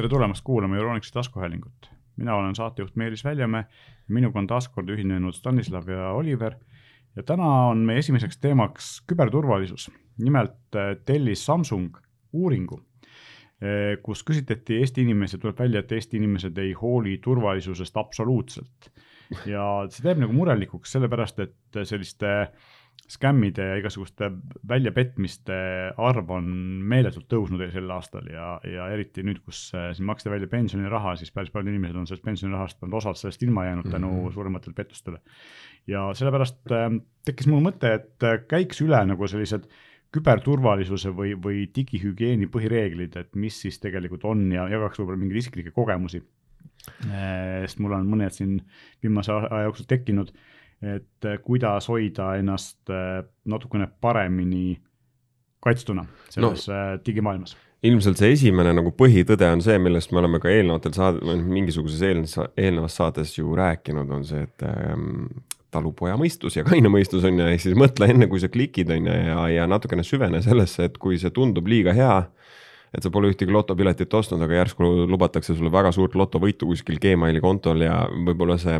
tere tulemast kuulama Euronixi taskuhäälingut. mina olen saatejuht Meelis Väljamäe, minuga on taas kord ühinenud Stanislav ja Oliver. ja täna on meie esimeseks teemaks küberturvalisus. nimelt äh, tellis Samsung uuringu, äh, kus küsitleti Eesti inimesi, tuleb välja, et Eesti inimesed ei hooli turvalisusest absoluutselt. ja see teeb nagu murelikuks, sellepärast et selliste äh, skämmide ja igasuguste väljapetmiste arv on meeletult tõusnud sel aastal ja, ja eriti nüüd, kus äh, siin maksti välja pensioniraha, siis päris paljud inimesed on sellest pensionirahast olnud osalt sellest ilma jäänud tänu mm -hmm. suurematele pettustele. ja sellepärast äh, tekkis mul mõte, et äh, käiks üle nagu sellised küberturvalisuse või, või digihügieeni põhireeglid, et mis siis tegelikult on ja jagaks võib-olla mingeid isiklikke kogemusi. Äh, sest mul on mõned siin viimase aja jooksul tekkinud et äh, kuidas hoida ennast äh, natukene paremini kaitstuna selles no, äh, digimaailmas. Ilmselt see esimene nagu põhitõde on see, millest me oleme ka eelnevatel saade, või noh, mingisuguses eelnevas, eelnevas saates ju rääkinud, on see, et ähm, talupoja mõistus ja kaine mõistus on ju, ehk siis mõtle enne, kui sa klikid, on ju, ja, ja natukene süvene sellesse, et kui see tundub liiga hea, et sa pole ühtegi lotopiletit ostnud, aga järsku lubatakse sulle väga suurt lotovõitu kuskil Gmaili kontol ja võib-olla see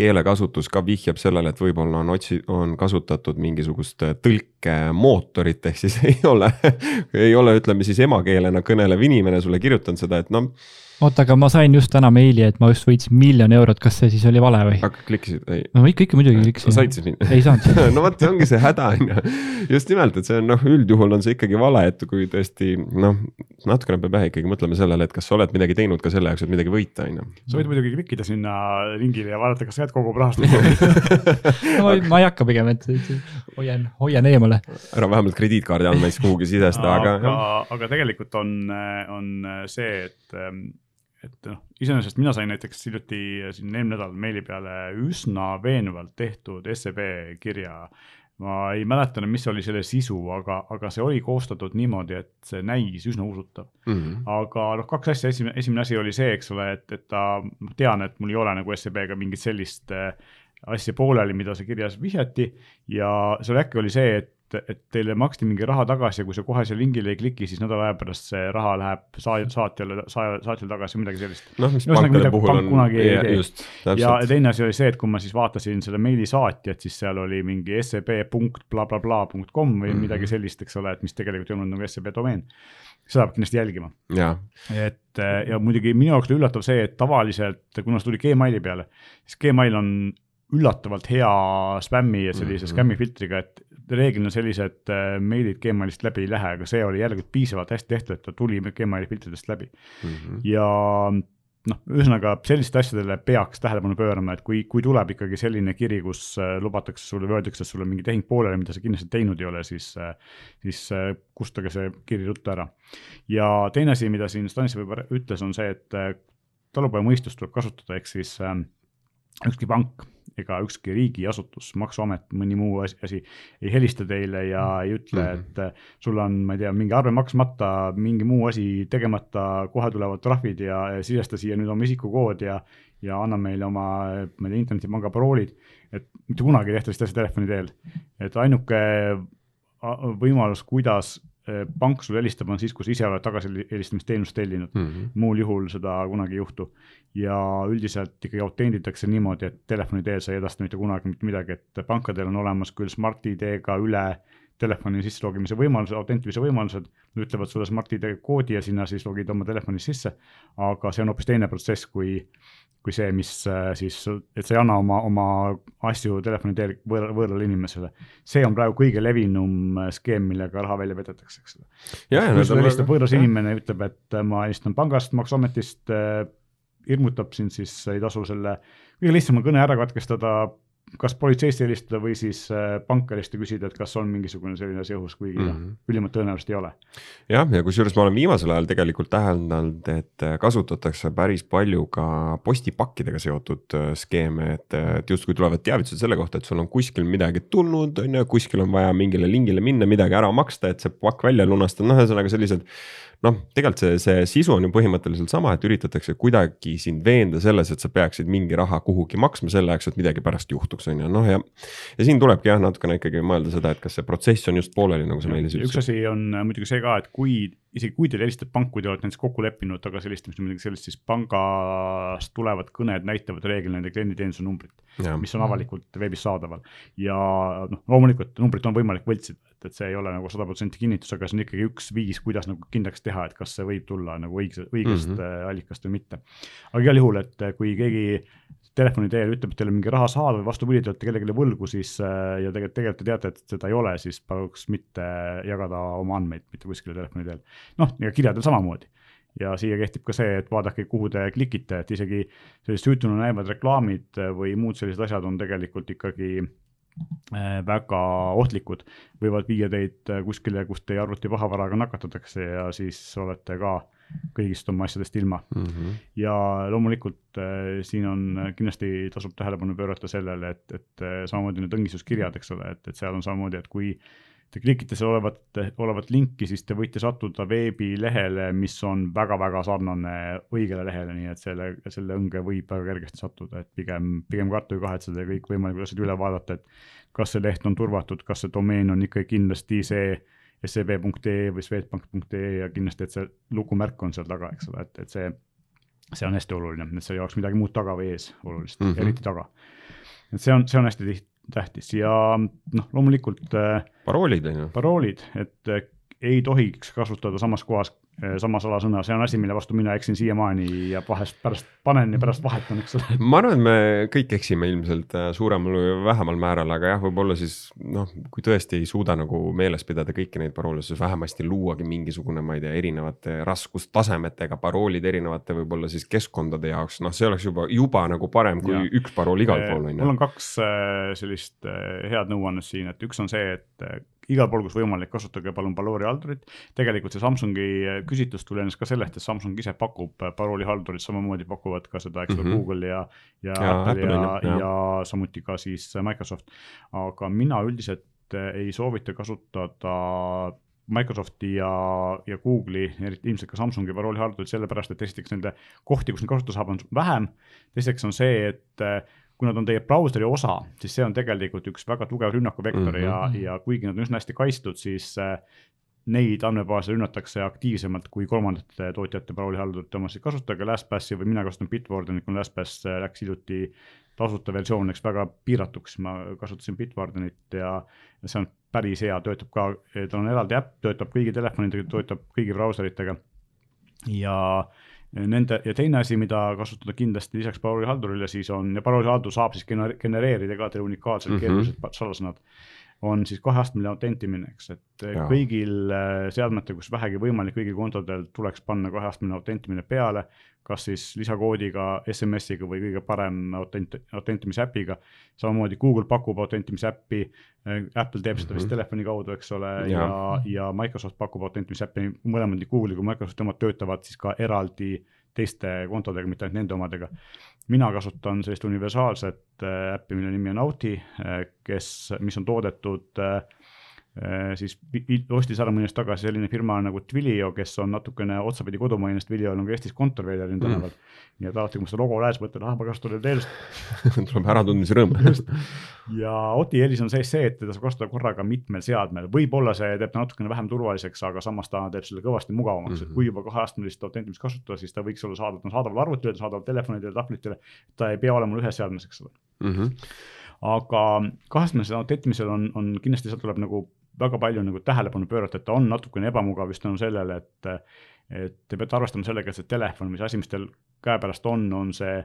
keelekasutus ka vihjab sellele, et võib-olla on otsi-, on kasutatud mingisugust tõlkemootorit, ehk siis ei ole ei ole, ütleme siis emakeelena kõnelev inimene sulle kirjutanud seda, et noh oota, aga ma sain just täna meili, et ma just võitsin miljon eurot, kas see siis oli vale või? aga klikkisid, ei? no ikka, ikka muidugi klikkisin. said siis minna? ei saanud no vot, see ongi see häda on ju. just nimelt, et see on noh, üldjuhul on see ikkagi vale, et kui tõesti noh, natukene peab jah ikkagi mõtlema sellele, et kas sa oled midagi teinud ka selle jaoks, et midagi võita, on ju. sa võid muidugi klikkida sinna lingile ja vaadata, kas sealt kogub rahastust no, ma, ma ei hakka pigem, et hoian, hoian eemale. ära vähemalt krediitkaardi andmeid kuhugi sisesta, aga. aga, aga tegelikult on, on see, et et noh, iseenesest mina sain näiteks hiljuti siin eelmine nädal meili peale üsna veenvalt tehtud SEB kirja. ma ei mäleta enam, mis oli selle sisu, aga, aga see oli koostatud niimoodi, et see näis üsna usutav mm. -hmm. aga noh, kaks asja, esimene, esimene asi oli see, eks ole, et, et ta, ma tean, et mul ei ole nagu SEB-ga mingit sellist äh, asja pooleli, mida seal kirjas vihjati ja seal äkki oli see, et et, teile maksti mingi raha tagasi ja kui sa kohe seal lingile ei kliki, siis nädala aja pärast see raha läheb saatjale, saatjale tagasi või midagi sellist. noh, mis pankade puhul pank on, just, ja teine asi oli see, et kui ma siis vaatasin selle meili saatjat, siis seal oli mingi seb punkt blablabla punkt kom või mm -hmm. midagi sellist, eks ole, et mis tegelikult ei olnud nagu seb domeen. seda peab kindlasti jälgima. et ja muidugi minu jaoks oli üllatav see, et tavaliselt, kuna see tuli Gmaili peale, siis Gmail on üllatavalt hea spämmi ja sellise mm -hmm. skämmi filtriga, et reeglina sellised äh, meilid Gmailist läbi ei lähe, aga see oli jällegi piisavalt hästi tehtud, et ta tuli Gmaili filtridest läbi mm. -hmm. ja noh, ühesõnaga sellistele asjadele peaks tähelepanu pöörama, et kui, kui tuleb ikkagi selline kiri, kus äh, lubatakse sulle või öeldakse, et sul on mingi tehing pooleli, mida sa kindlasti teinud ei ole, siis äh,, siis kustutage see kiri ruttu ära. ja teine asi, mida siin Stanislav juba ütles, on see, et talupojamõistust tuleb kasutada, ehk siis äh, ükski pank ega ükski riigiasutus, maksuamet, mõni muu asi, ei helista teile ja ei ütle, mhm. et äh, sul on, ma ei tea, mingi arve maksmata, mingi muu asi tegemata, kohe tulevad trahvid ja, ja sisesta siia nüüd oma isikukood ja, ja anna meile oma, ma ei tea, internetipanga paroolid. et mitte kunagi ei tehta sellist asja telefoni teel, et ainuke võimalus, kuidas Eh, pank sulle helistab, on siis, kui sa ise oled tagasihelistamisteenust tellinud mm. -hmm. muul juhul seda kunagi ei juhtu. ja üldiselt ikkagi autenditakse niimoodi, et telefoni teel sa ei edasta mitte kunagi mitte midagi, et pankadel on olemas küll Smart-ID-ga üle telefoni sisse logimise võimalused, autentimise võimalused, ütlevad sulle Smart-ID koodi ja sinna siis logid oma telefonis sisse, aga see on hoopis teine protsess, kui kui see, mis äh, siis, et sa ei anna oma, oma asju telefoni teel võõra, võõrale inimesele. see on praegu kõige levinum äh, skeem, millega raha välja vedetakse, eks ole. kui sulle helistab võõras inimene ütleb, et äh, ma helistan pangast, maksuametist, hirmutab sind, siis ei tasu selle kõige lihtsama kõne ära katkestada kas politseisse helistada või siis äh, panka helistada, küsida, et kas on mingisugune selline asi õhus, kuigi mm -hmm. ülimalt tõenäoliselt ei ole. jah, ja, ja kusjuures ma olen viimasel ajal tegelikult täheldanud, et äh, kasutatakse päris palju ka postipakkidega seotud äh, skeeme, et, et justkui tulevad teavitused selle kohta, et sul on kuskil midagi tulnud, on ju, kuskil on vaja mingile lingile minna, midagi ära maksta, et see pakk välja lunastada, noh, ühesõnaga sellised noh, tegelikult see, see sisu on ju põhimõtteliselt sama, et üritatakse kuidagi sind veenda selles, et sa peaksid mingi raha kuhugi maksma selle jaoks, et midagi pärast juhtuks, on ju, noh ja. ja siin tulebki jah, natukene ikkagi mõelda seda, et kas see protsess on just pooleli, nagu sa meile ütlesid. üks asi on muidugi see ka, et kui isegi kui teile helistab pank, kui te olete näiteks kokku leppinud tagasihelistamist või midagi sellist, siis pangast tulevad kõned näitavad reeglina nende klienditeenuse numbrit, mis on avalikult veebis saadaval. ja noh, loomulikult numbrit on võimalik võltsida, et, see ei ole nagu sada protsenti kinnitus, aga see on ikkagi üks viis, kuidas nagu kindlaks teha, et kas see võib tulla nagu õigse, õigest mm -hmm. allikast või mitte. aga igal juhul, et kui keegi telefoni teel ütleb, et teil on mingi raha saada või vastupidi, te olete kellelegi võlgu, siis äh, ja tegelikult, tegelikult te teate, et seda ei ole, siis paluks mitte jagada oma andmeid mitte kuskile telefoni teel noh, ja kirjadel samamoodi. ja siia kehtib ka see, et vaadake, kuhu te klikite, et isegi sellised süütuna näivad reklaamid või muud sellised asjad on tegelikult ikkagi äh, väga ohtlikud, võivad viia teid äh, kuskile, kus teie arvuti pahavaraga nakatatakse ja siis olete ka kõigist oma asjadest ilma mm. -hmm. ja loomulikult äh, siin on kindlasti tasub tähelepanu pöörata sellele, et, et äh, samamoodi need õngisuskirjad, eks ole, et, et seal on samamoodi, et kui äh, te klikite seal olevat, olevat linki, siis te võite sattuda veebilehele, mis on väga-väga sarnane õigele lehele, nii et selle, selle õnge võib väga kergesti sattuda, et pigem, pigem karta või kahetseda ja kõikvõimalikud asjad üle vaadata, et kas see leht on turvatud, kas see domeen on ikka kindlasti see seb.ee või swedbank.ee ja kindlasti, et see lukumärk on seal taga, eks ole, et, et see, see on hästi oluline, et seal ei oleks midagi muud taga või ees olulist mm, -hmm. eriti taga. et see on, see on hästi tiht-, tähtis ja noh, loomulikult. Äh, paroolid on ju. paroolid, et äh, ei tohiks kasutada samas kohas sama salasõna, see on asi, mille vastu mina eksin siiamaani ja vahest pärast panen ja pärast vahetan, eks ole. ma arvan, et me kõik eksime ilmselt äh, suuremal või vähemal määral, aga jah, võib-olla siis noh, kui tõesti ei suuda nagu meeles pidada kõiki neid paroole, siis vähemasti luuagi mingisugune, ma ei tea, erinevate raskustasemetega paroolid erinevate võib-olla siis keskkondade jaoks, noh, see oleks juba, juba nagu parem kui ja. üks parool igal pool on ju. mul on kaks sellist head nõuannet siin, et üks on see, et igal pool, kus võimalik, kasutage palun paroolihaldurit. tegelikult see Samsungi äh, küsitlus tulenes ka sellest, et Samsung ise pakub äh, paroolihaldurit, samamoodi pakuvad ka seda, eks ole mm -hmm., Google ja, ja, ja Apple ja, ja, ja. samuti ka siis äh, Microsoft. aga mina üldiselt ei soovita kasutada Microsofti ja, ja Google'i, eriti ilmselt ka Samsungi paroolihaldurit, sellepärast et esiteks nende kohti, kus neid kasutada saab, on vähem. teiseks on see, et kui nad on teie brauseri osa, siis see on tegelikult üks väga tugev rünnakuvektor mm -hmm. ja, mhm. ja kuigi nad on üsna hästi kaitstud, siis äh, neid andmebaase rünnatakse aktiivsemalt kui kolmandate tootjate paroolihaldurite omasid. kasutage LastPassi või mina kasutan Bitwardenit, kuna LastPass äh, läks hiljuti tasuta versioon läks väga piiratuks, ma kasutasin Bitwardenit ja, ja see on päris hea, töötab ka, tal on eraldi äpp, töötab kõigi telefonidega, töötab kõigi brauseritega. ja Nende ja teine asi, mida kasutada kindlasti lisaks paroolihaldurile, siis on ja paroolihaldur saab siis genereerida ka teile unikaalsed mm -hmm. keerulised salasõnad on siis kaheastmeline autentimine, eks, et ja. kõigil äh, seadmetel, kus vähegi võimalik, kõigil kontodel tuleks panna kaheastmeline autentimine peale, kas siis lisakoodiga, SMS-iga või kõige parem autent-, autentimise äpiga. samamoodi Google pakub autentimise äppi, äh, Apple teeb seda mm -hmm. vist telefoni kaudu, eks ole, ja, ja, ja Microsoft pakub autentimise äppi, mõlemad nii Google'i kui Microsofti omad töötavad siis ka eraldi teiste kontodega, mitte ainult nende omadega. Mina kasutan sellist universaalset äh, äppi, mille nimi on Auti, äh, kes, mis on toodetud äh, siis ostis ära mõni aasta tagasi selline firma nagu Twilio, kes on natukene otsapidi kodumaine, sest Twilio on nagu Eestis kontor veel Tallinna mm. tänaval mm.. nii et alati, kui ma seda logo näes, mõtlen, ah ma kasutan teenust tuleb äratundmise rõõm ja Oti eelis on sees see, et teda saab kasutada korraga mitmel seadmel, võib-olla see teeb ta natukene vähem turvaliseks, aga samas ta teeb selle kõvasti mugavamaks mm, -hmm. et kui juba kaheastmelist autentimist kasutada, siis ta võiks olla saadaval, ta on saadaval arvutile, ta on saadaval telefonidele, tahvlitele, ta ei pea olema ühes seadmes, eks ole mm. -hmm. aga kaheastmelisel autentimisel on, on kindlasti, sealt tuleb nagu väga palju nagu tähelepanu pöörata, et ta on natukene ebamugav just tänu sellele, et et te peate arvestama sellega, et see telefon või see asi, mis teil käepärast on, on see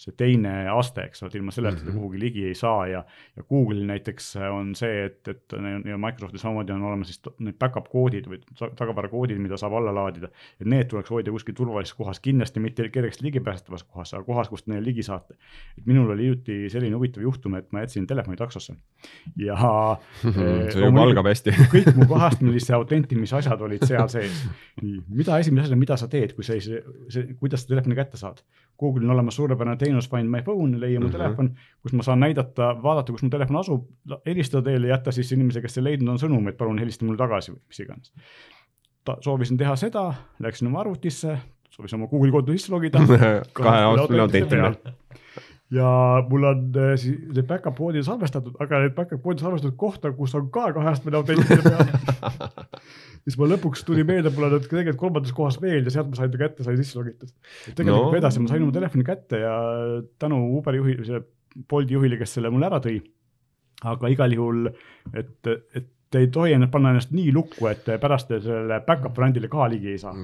see teine aste, eks ole, ilma selleta mm -hmm. ta mhm. kuhugi ligi ei saa ja, ja Google'il näiteks on see, et, et ja Microsoftil samamoodi on olemas siis need back-up koodid või tagavarakoodid, mida saab alla laadida. et need tuleks hoida kuskil turvalises kohas, kindlasti mitte kergesti ligipääsetavas kohas, aga kohas, kust neile ligi saate. et minul oli hiljuti selline huvitav juhtum, et ma jätsin telefoni taksosse ja see juba algab hästi kõik mu kaheastmelise autentimise asjad olid seal sees. nii, mida esimese asjana, mida sa teed, kui sa ei, kuidas sa telefoni kätte saad? Google'il on olemas suurepärane teenus Find My Phone, leia mu mm -hmm. telefon, kus ma saan näidata, vaadata, kus mu telefon asub, helistada teile, jätta siis inimesele, kes ei leidnud, on sõnum, et palun helista mulle tagasi või mis iganes. soovisin teha seda, läksin oma arvutisse, soovisin oma Google'i konto sisse logida kahe aastane autentimine ja mul on äh, siis need back-up koodid salvestatud, aga need back-up koodid salvestatud kohta, kus on ka kaheastmeline autentimine peal siis ma lõpuks tuli meelde, mul on nüüd tegelikult kolmandas kohas veel ja sealt ma sain ta kätte, sai sisse logitud. tegelikult no. edasi ma sain oma telefoni kätte ja tänu Uberi juhi, selle Bolti juhile, kes selle mulle ära tõi. aga igal juhul, et, et te ei tohi ennast panna ennast nii lukku, et pärast te selle back-up variandile ka ligi ei saa.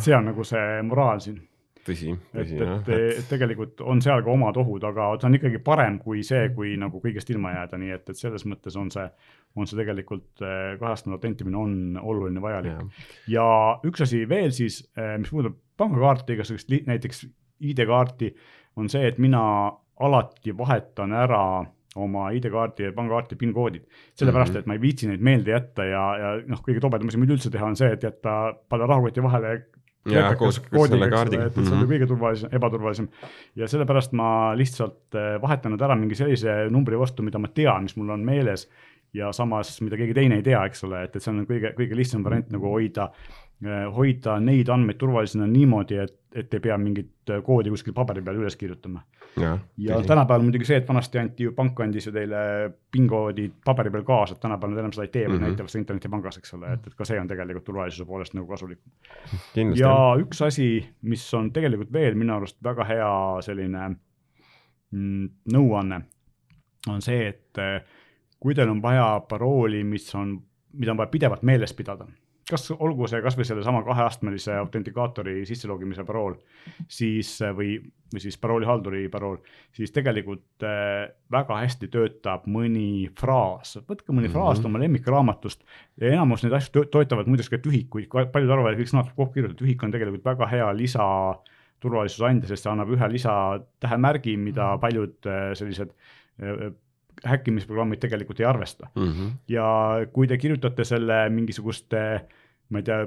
see on nagu see moraal siin tõsi, tõsi jah. et, et, et tegelikult on seal ka omad ohud, aga see on ikkagi parem kui see, kui nagu kõigest ilma jääda, nii et, et selles mõttes on see, on see tegelikult eh, kahestanud autentimine on oluline, vajalik. ja üks asi veel siis, eh, mis puudutab pangakaarti, igasugust näiteks ID-kaarti, on see, et mina alati vahetan ära oma ID-kaardi ja pangakaarti PIN koodid. sellepärast mm, -hmm. et ma ei viitsi neid meelde jätta ja, ja noh, kõige tobedam asi, mida üldse teha, on see, et jätta, panna rahakoti vahele ja koos selle kaardiga. et, et see on mm -hmm. kõige turvalisem, ebaturvalisem ja sellepärast ma lihtsalt eh, vahetanud ära mingi sellise numbri vastu, mida ma tean, mis mul on meeles ja samas, mida keegi teine ei tea, eks ole, et, et see on kõige, kõige lihtsam variant nagu hoida Äh, hoida neid andmeid turvalisena niimoodi, et, et ei pea mingit äh, koodi kuskil paberi peal üles kirjutama. Ja, ja tänapäeval muidugi see, et vanasti anti ju, pank andis ju teile PIN koodi paberi peal kaasa, et tänapäeval nad enam seda ei tee, mm -hmm. näitavad seda internetipangas, eks ole, et, et ka see on tegelikult turvalisuse poolest nagu kasulikum. ja üks asi, mis on tegelikult veel minu arust väga hea selline mm, nõuanne, on see, et äh, kui teil on vaja parooli, mis on, mida on vaja pidevalt meeles pidada kas olgu see kasvõi sellesama kaheastmelise autentikaatori sisselogimise parool, siis või, või siis paroolihalduri parool, siis tegelikult äh, väga hästi töötab mõni fraas, võtke mõni mm -hmm. fraas oma lemmikraamatust. enamus neid asju to toetavad muideks ka tühikuid, paljud arvavad, et kõik sõnad tuleb kokku kirjutada, tühik on tegelikult väga hea lisa turvalisuse andja, sest see annab ühe lisatähemärgi, mida mhm. paljud äh, sellised äh, häkkimisprogrammid tegelikult ei arvesta mm. -hmm. ja kui te kirjutate selle mingisuguste, ma ei tea,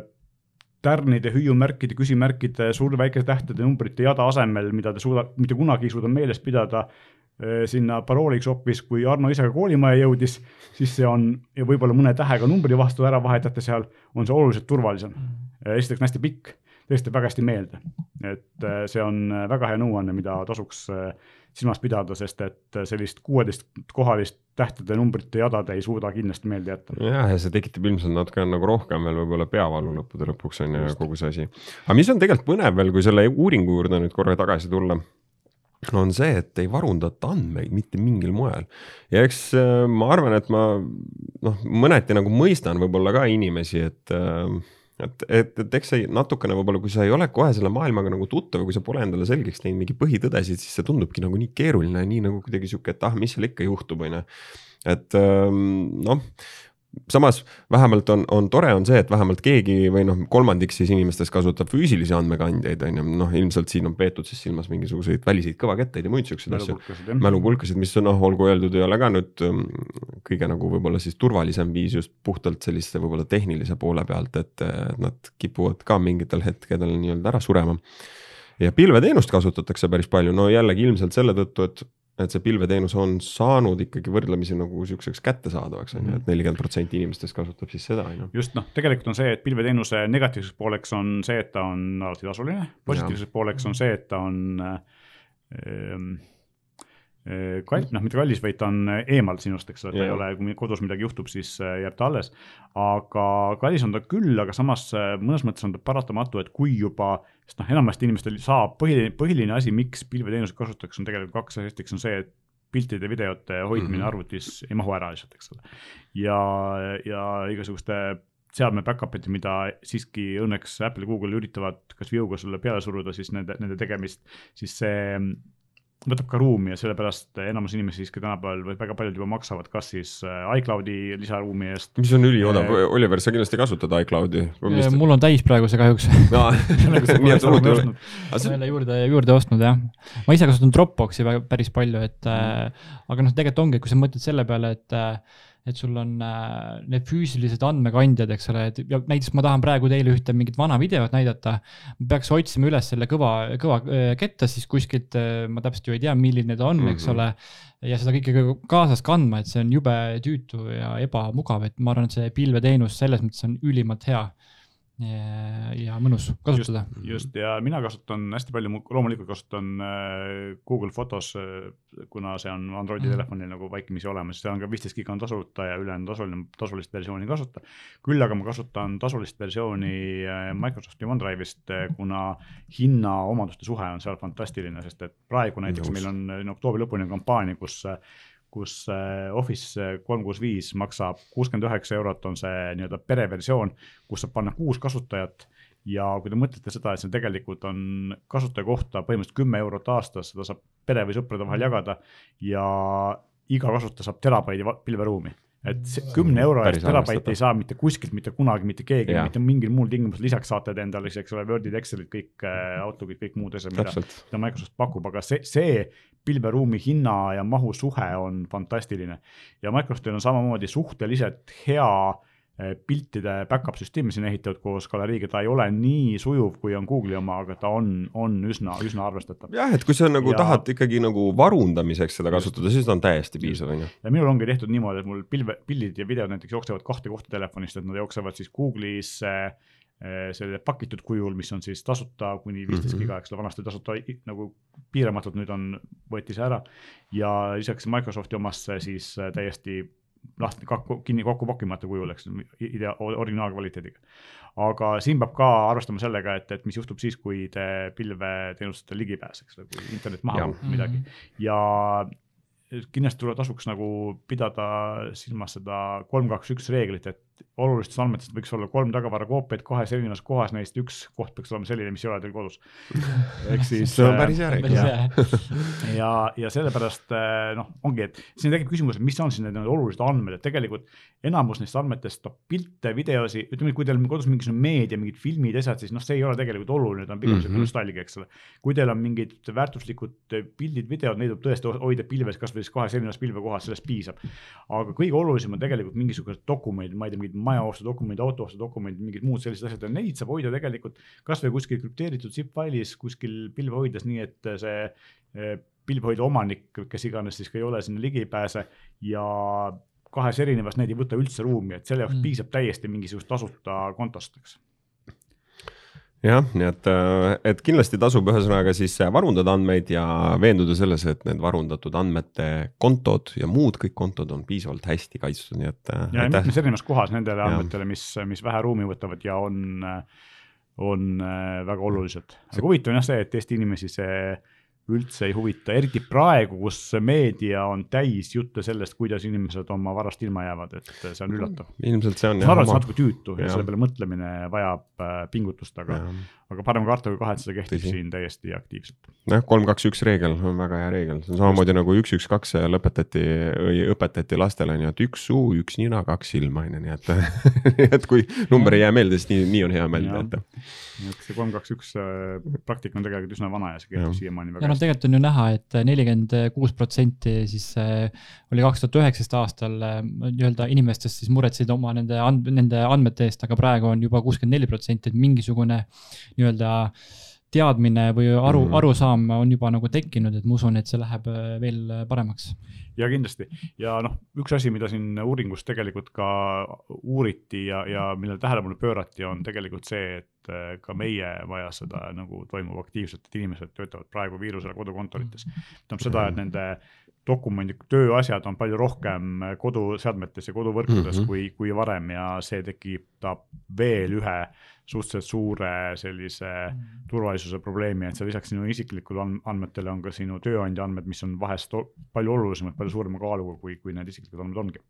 tärnide, hüüumärkide, küsimärkide, suur-väikese tähtede, numbrite jada asemel, mida te suuda, mitte kunagi ei suuda meeles pidada, eh, sinna parooliks hoopis, kui Arno ise ka koolimaja jõudis, siis see on ja võib-olla mõne tähega numbri vastu ära vahetate seal, on see oluliselt turvalisem. Eh, esiteks on hästi pikk, tõesti väga hästi meelde, et eh, see on väga hea nõuanne, mida tasuks silmas pidada, sest et sellist kuueteistkohalist tähtede numbrite jada te ei suuda kindlasti meelde jätta. jah, ja see tekitab ilmselt natuke nagu rohkem veel võib-olla peavalu lõppude lõpuks on ju kogu see asi. aga mis on tegelikult põnev veel, kui selle uuringu juurde nüüd korra tagasi tulla on see, et ei varundata andmeid mitte mingil moel. ja eks äh, ma arvan, et ma noh, mõneti nagu mõistan võib-olla ka inimesi, et äh, et, et, et eks see natukene võib-olla, kui sa ei ole kohe selle maailmaga nagu tuttav, kui sa pole endale selgeks teinud mingi põhitõdesid, siis see tundubki nagu nii keeruline, nii nagu kuidagi sihuke, et ah, mis seal ikka juhtub, on ju. et ähm, noh, samas vähemalt on, on tore, on see, et vähemalt keegi või noh, kolmandik siis inimestest kasutab füüsilisi andmekandjaid, on ju, noh, ilmselt siin on peetud siis silmas mingisuguseid väliseid kõvaketteid ja muid siukseid asju. mälupulkasid, mis on noh, olgu öeldud, ei ole ka nüüd um, kõige nagu võib-olla siis turvalisem viis just puhtalt sellise võib-olla tehnilise poole pealt, et nad kipuvad ka mingitel hetkedel nii-öelda ära surema. Ja pilveteenust kasutatakse päris palju, no jällegi ilmselt selle tõttu, et et see pilveteenus on saanud ikkagi võrdlemisi nagu sihukeseks kättesaadavaks on ju, et mhm. nelikümmend protsenti inimestest kasutab siis seda on ju. just noh, tegelikult on see, et pilveteenuse negatiivseks pooleks on see, et ta on alati tasuline, positiivseks pooleks on see, et ta on ähm, kall-, noh, mitte kallis, vaid ta on eemal sinust, eks ole, ta ei ole, kui kodus midagi juhtub, siis äh, jääb ta alles. aga kallis on ta küll, aga samas äh, mõnes mõttes on ta paratamatu, et kui juba, sest noh, enamasti inimestel saab põhiline, põhiline asi, miks pilveteenuseid kasutatakse, on tegelikult kaks asja, esiteks on see, et piltide, videote hoidmine mm -hmm. arvutis ei mahu ära lihtsalt, eks ole. ja, ja igasuguste seadme back-up'id, mida siiski õnneks Apple ja Google üritavad kas viuga sulle peale suruda, siis nende, nende tegemist, siis see võtab ka ruumi ja sellepärast enamus inimesi siiski tänapäeval või väga paljud juba maksavad kas siis äh, iCloudi lisaruumi eest. mis on üliodav, äh, Oliver, sa kindlasti kasutad iCloudi. mul on täis praegu see kahjuks nii et uut ei ole. ma ei ole juurde, juurde ostnud jah. ma ise kasutan Dropboxi väga, päris palju, et äh, aga noh, tegelikult ongi, kui sa mõtled selle peale, et äh, et sul on äh, need füüsilised andmekandjad, eks ole, et ja näiteks ma tahan praegu teile ühte mingit vana videot näidata. ma peaks otsima üles selle kõva, kõva äh, ketta siis kuskilt äh,, ma täpselt ju ei tea, milline ta on mm, -hmm. eks mhm. ole. ja seda kõike kaasas kandma, et see on jube tüütu ja ebamugav, et ma arvan, et see pilveteenus selles mõttes on ülimalt hea ja, ja mõnus kasutada. just ja mina kasutan hästi palju, loomulikult kasutan äh, Google Fotos, äh, kuna see on Androidi mm. telefonil nagu vaikimisi olemas, seal on ka viisteist giga on tasuta ja ülejäänud tasuline, tasulist versiooni ei kasuta. küll aga ma kasutan tasulist versiooni äh, Microsofti OneDrive'ist, kuna hinna-omaduste suhe on seal fantastiline, sest et praegu näiteks Just. meil on oktoobri lõpuni kampaania, kus kus äh, Office kolm kuus viis maksab kuuskümmend üheksa eurot, on see nii-öelda pereversioon, kus saab panna kuus kasutajat. Ja kui te mõtlete seda, et see tegelikult on kasutaja kohta põhimõtteliselt kümme eurot aastas, seda saab pere või sõprade vahel jagada ja iga kasutaja saab terabaidi pilveruumi et kümne euro eest terabaiti ei saa mitte kuskilt mitte kunagi mitte keegi, mitte mingil muul tingimusel, lisaks saate te endale siis, eks ole, Wordid, Excelid, kõik äh, Outlookid, kõik muud asjad, mida, mida Microsoft pakub, aga see, see pilveruumi hinna ja mahu suhe on fantastiline. ja Microsoftil on samamoodi suhteliselt hea Eh, piltide back-up süsteemi siin ehitatud koos galeriiga, ta ei ole nii sujuv, kui on Google'i oma, aga ta on, on üsna, üsna arvestatav. jah, et kui sa nagu ja... tahad ikkagi nagu varundamiseks seda kasutada, siis ta on täiesti piisav, on ju. ja minul ongi tehtud niimoodi, et mul pilve, pildid ja videod näiteks jooksevad kahte kohta telefonist, et nad jooksevad siis Google'is äh, selle pakitud kujul, mis on siis tasuta kuni viisteist mm -hmm. giga, eks ole, vanasti tasuta nagu piiramatult, nüüd on, võeti see ära. ja lisaks Microsofti omasse siis täiesti lahti kakku, kinni kokku pokimata kujul, eks, idea-, originaalkvaliteediga. aga siin peab ka arvestama sellega, et, et mis juhtub siis, kui te pilveteenustele ligi pääse, eks ole, kui internet maha kukub midagi mhm. ja kindlasti tuleb, tasuks nagu pidada silmas seda kolm, kaks, üks reeglit, et olulistest andmetest võiks olla kolm tagavarakoopiat kahes erinevas kohas, neist üks koht peaks olema selline, mis ei ole teil kodus. ehk siis. see on päris hea reegel. ja, ja, ja sellepärast äh, noh, ongi, et siin tekib küsimus, et mis on siis need olulised andmed, et tegelikult enamus neist andmetest, noh pilte, videosi, ütleme, kui teil on kodus mingisugune meedia, mingid filmid, asjad, siis noh, see ei ole tegelikult oluline, ta on pigem mm -hmm. nostalgia, eks ole. kui teil on mingid väärtuslikud pildid, videod, neid tuleb tõesti hoida pilves, kasvõi siis kahes erinevas pilvekohas, sellest piisab. aga kõige olulisem on tegelikult mingisugused dokumendid, ma ei tea, mingid majaostu dokumendid, autoostu dokumendid, mingid muud sellised asjad ja neid saab hoida tegelikult kasvõi kuskil krüpteeritud zip failis kuskil pilvehoidlas, nii et see eh, pilvehoidla omanik, kes iganes siis ka ei ole, sinna ligi ei pääse ja kahes erinevas need ei võta üldse ruumi, et selle jaoks mm. piisab täiesti mingisugust tasuta kontost, eks jah, nii et, äh, et kindlasti tasub ühesõnaga siis varundada andmeid ja veenduda selles, et need varundatud andmete kontod ja muud kõik kontod on piisavalt hästi kaitstud, nii et. Äh, ja mitmes erinevas kohas nendele ja. andmetele, mis, mis vähe ruumi võtavad ja on, on äh, väga olulised. aga huvitav on jah see, et Eesti inimesi see üldse ei huvita, eriti praegu, kus meedia on täis jutte sellest, kuidas inimesed oma varast ilma jäävad, et see on üllatav. ilmselt see on. ma arvan, et see on natuke tüütu ja, ja selle peale mõtlemine vajab äh, pingutust, aga, aga parem karta kui kahetseda kehtib Tõsi. siin täiesti aktiivselt. jah, kolm, kaks, üks reegel on väga hea reegel, see on samamoodi Just. nagu üks, üks, kaks lõpetati või õpetati lastele, on ju, et üks suu, üks nina, kaks silma, on ju, nii et et kui number ei jää meelde, siis nii, nii on hea meelde jätta. et see kolm, kaks, üks äh, praktika on tegelikult üsna vana ja see kehtib siiamaani väga noh, tegelikult on ju näha et, et nelikümmend kuus protsenti siis äh, oli kaks tuhat üheksateist aastal äh, nii-öelda inimestest siis muretsesid oma nende and-, nende andmete eest, aga praegu on juba kuuskümmend neli protsenti, et mingisugune nii-öelda teadmine või aru mm, -hmm. arusaam on juba nagu tekkinud, et ma usun, et see läheb äh, veel paremaks. ja kindlasti ja noh, üks asi, mida siin uuringus tegelikult ka uuriti ja, ja millele tähelepanu pöörati, on tegelikult see, et äh, ka meie vajas seda nagu toimub aktiivselt, et inimesed töötavad praegu viirusele kodukontorites. tähendab seda, et nende dokumendid, tööasjad on palju rohkem koduseadmetes ja koduvõrkudes mm -hmm. kui, kui varem ja see tekitab veel ühe suhteliselt suure sellise turvalisuse probleemi, et seal lisaks sinu isiklikule andmetele on ka sinu tööandja andmed, mis on vahest palju olulisemad, palju suurema kaaluga, kui, kui need isiklikud andmed ongi.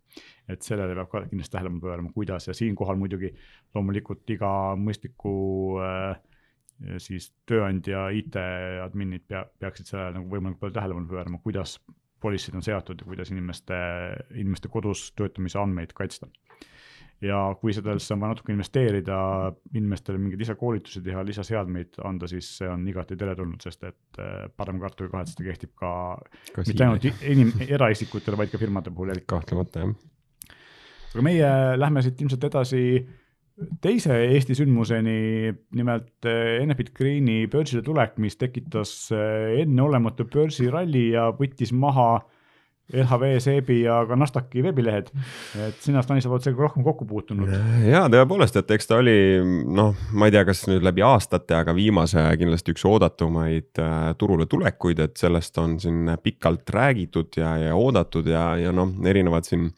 et sellele peab ka kindlasti tähelepanu pöörama, kuidas ja siinkohal muidugi loomulikult iga mõistliku äh, siis tööandja IT-adminid pea, peaksid sellele nagu võimalikult palju tähelepanu pöörama, kuidas poliisid on seatud ja kuidas inimeste, inimeste kodus töötamise andmeid kaitsta. Ja kui sellesse on vaja natuke investeerida, inimestele mingeid lisakoolitusi teha, lisaseadmeid anda, siis see on igati teretulnud, sest et äh, parem karta kui kahetseda kehtib ka, ka mitte ainult inim-, eraisikutele, vaid ka firmade puhul kahtlemata, jah. aga meie lähme siit ilmselt edasi teise Eesti sündmuseni, nimelt eh, Enefit Greeni börsile tulek, mis tekitas eh, enneolematu börsiralli ja võttis maha LHV, Seebi ja ka Nasdaqi veebilehed, et sina, Stanislav, oled sellega rohkem kokku puutunud. ja tõepoolest, et eks ta oli noh, ma ei tea, kas nüüd läbi aastate, aga viimase kindlasti üks oodatumaid äh, turule tulekuid, et sellest on siin pikalt räägitud ja, ja oodatud ja, ja noh, erinevad siin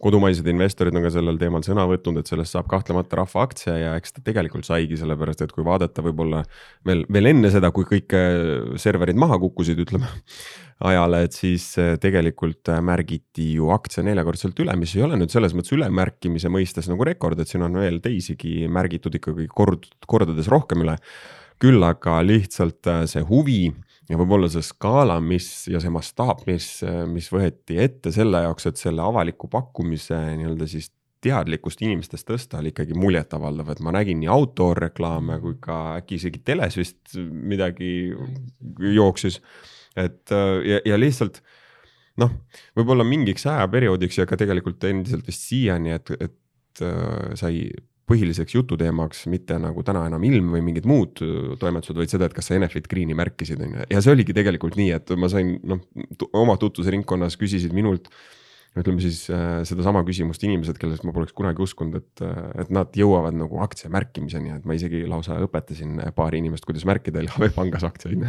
kodumaised investorid on ka sellel teemal sõna võtnud, et sellest saab kahtlemata rahvaaktsia ja eks ta tegelikult saigi, sellepärast et kui vaadata võib-olla veel, veel enne seda, kui kõik äh, serverid maha kukkusid, ütleme ajale, et siis äh, tegelikult äh, märgiti ju aktsia neljakordselt üle, mis ei ole nüüd selles mõttes ülemärkimise mõistes nagu rekord, et siin on veel teisigi märgitud ikkagi kord, kordades rohkem üle. küll aga lihtsalt see huvi ja võib-olla see skaala, mis ja see mastaap, mis, mis võeti ette selle jaoks, et selle avaliku pakkumise nii-öelda siis teadlikkust inimestest tõsta, oli ikkagi muljetavaldav, et ma nägin nii autoreklaame kui ka äkki isegi teles vist midagi jooksis. et ja, ja lihtsalt noh, võib-olla mingiks ajaperioodiks ja ka tegelikult endiselt vist siiani, et, et äh, sai põhiliseks jututeemaks mitte nagu täna enam ilm või mingid muud toimetused, vaid seda, et kas sa Enefit Greeni märkisid, on ju. ja see oligi tegelikult nii, et ma sain noh, oma tutvusringkonnas küsisid minult ütleme siis äh, sedasama küsimust inimesed, kellest ma poleks kunagi uskunud, et, äh, et nad jõuavad nagu aktsia märkimiseni, et ma isegi lausa õpetasin paari inimest, kuidas märkida LHV pangas aktsiaid.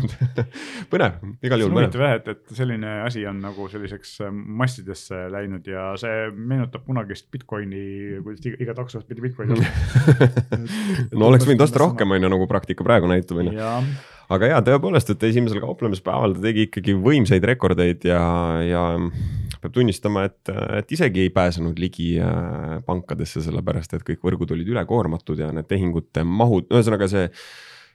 Põnev, igal juhul põnev. huvitav jah, et, et selline asi on nagu selliseks äh, massidesse läinud ja see meenutab kunagist Bitcoini, kuidas iga taksost pidi Bitcoini no oleks võinud osta rohkem, on ju, nagu praktika praegu näitab, on ju. Aga jaa, tõepoolest, et esimesel kauplemispäeval ta tegi ikkagi võimsaid rekordeid ja, ja peab tunnistama, et, et isegi ei pääsenud ligi äh, pankadesse, sellepärast et kõik võrgud olid ülekoormatud ja need tehingute mahud, ühesõnaga see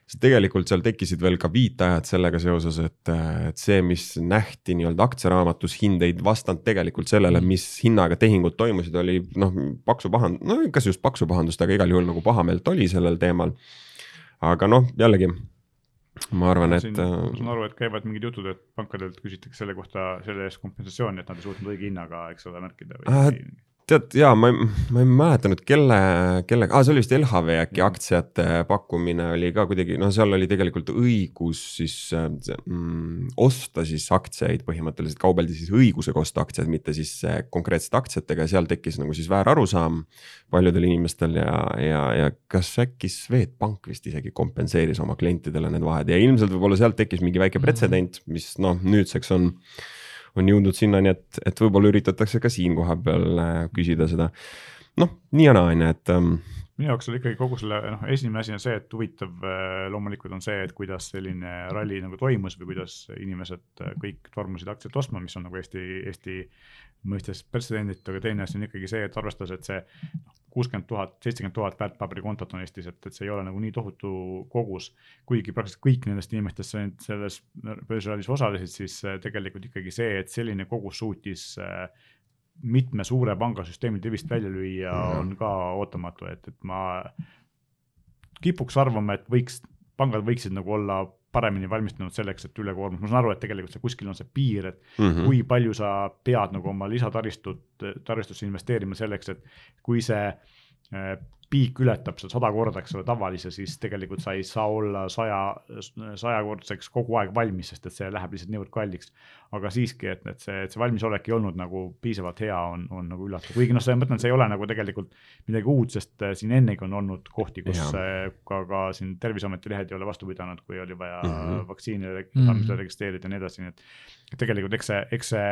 see tegelikult seal tekkisid veel ka viitajad sellega seoses, et, et see, mis nähti nii-öelda aktsiaraamatus, hind ei vastanud tegelikult sellele, mis hinnaga tehingud toimusid, oli noh, paksu pahand-, no kas just paksu pahandust, aga igal juhul nagu pahameelt oli sellel teemal. aga noh, jällegi ma arvan, et. ma saan aru, et käivad mingid jutud, et pankadelt küsitakse selle kohta, selle eest kompensatsiooni, et nad ei suutnud õige hinnaga, eks ole, märkida või äh, tead jaa, ma ei, ma ei mäleta nüüd kelle, kellega ah,, see oli vist LHV äkki aktsiate pakkumine oli ka kuidagi, noh, seal oli tegelikult õigus siis mm, osta siis aktsiaid põhimõtteliselt, kaubeldi siis õigusega osta aktsiaid, mitte siis konkreetsete aktsiatega. Ja seal tekkis nagu siis väärarusaam paljudel inimestel ja, ja, ja kas äkki Swedbank vist isegi kompenseeris oma klientidele need vahed. Ja ilmselt võib-olla sealt tekkis mingi väike pretsedent, mis noh, nüüdseks on on jõudnud sinnani, et, et võib-olla üritatakse ka siin kohapeal äh, küsida seda. noh, nii ja naa, on ju, et um, minu jaoks oli ikkagi kogu selle, noh, esimene asi on see, et huvitav äh, loomulikult on see, et kuidas selline ralli nagu toimus või kuidas inimesed äh, kõik tormasid aktsiat ostma, mis on nagu Eesti, Eesti mõistes pretsedenditu, aga teine asi on ikkagi see, et arvestades, et see noh, kuuskümmend tuhat, seitsekümmend tuhat väärtpaberikontot on Eestis, et, et see ei ole nagu nii tohutu kogus. kuigi praktiliselt kõik nendest inimestest selles börsirallis osalesid, siis äh, tegelikult ikkagi see, et selline kogus suutis äh, mitme suure pangasüsteemi rivist välja lüüa, on ka ootamatu, et, et ma kipuks arvama, et võiks, pangad võiksid nagu olla paremini valmistunud selleks, et ülekoormus, ma saan aru, et tegelikult see kuskil on see piir, et mm -hmm. kui palju sa pead nagu oma lisataristut, taristusse investeerima selleks, et kui see äh, piik ületab seda sada korda, eks ole, tavalise, siis tegelikult sa ei saa olla saja, sajakordseks kogu aeg valmis, sest et see läheb lihtsalt niivõrd kalliks. aga siiski, et, et see, et see valmisolek ei olnud nagu piisavalt hea, on, on nagu üllatav, kuigi noh, ma mõtlen, see ei ole nagu tegelikult midagi uut, sest äh, siin ennegi on olnud kohti, kus ja. Äh, ka, ka siin Terviseameti lehed ei ole vastu pidanud, kui oli vaja mm -hmm. vaktsiini mm -hmm. registreerida ja nii edasi, nii et. et tegelikult eks see, eks see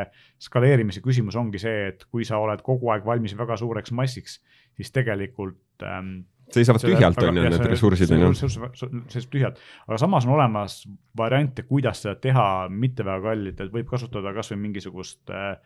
skaleerimise küsimus ongi see, et kui sa oled kogu aeg valmis väga suureks massiks siis tegelikult ähm, seisavad tühjalt, on ju, need ressursid, on ju. seisavad tühjalt, aga samas on olemas variante, kuidas seda teha mitte väga kallilt, et võib kasutada kasvõi mingisugust äh,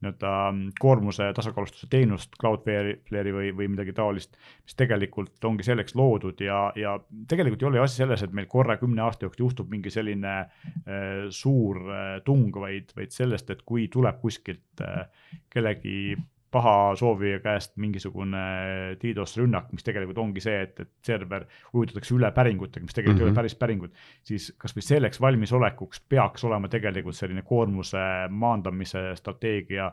nii-öelda koormuse tasakaalustuse teenust, Cloudflare'i või, või midagi taolist, mis tegelikult ongi selleks loodud ja, ja tegelikult ei ole ju asi selles, et meil korra kümne aasta jooksul juhtub mingi selline äh, suur äh, tung, vaid, vaid sellest, et kui tuleb kuskilt äh, kellegi paha soovija käest mingisugune DDoS rünnak, mis tegelikult ongi see, et, et server ujutatakse üle päringutega, mis tegelikult mm -hmm. ei ole mhm. päris päringud, siis kasvõi selleks valmisolekuks peaks olema tegelikult selline koormuse maandamise strateegia,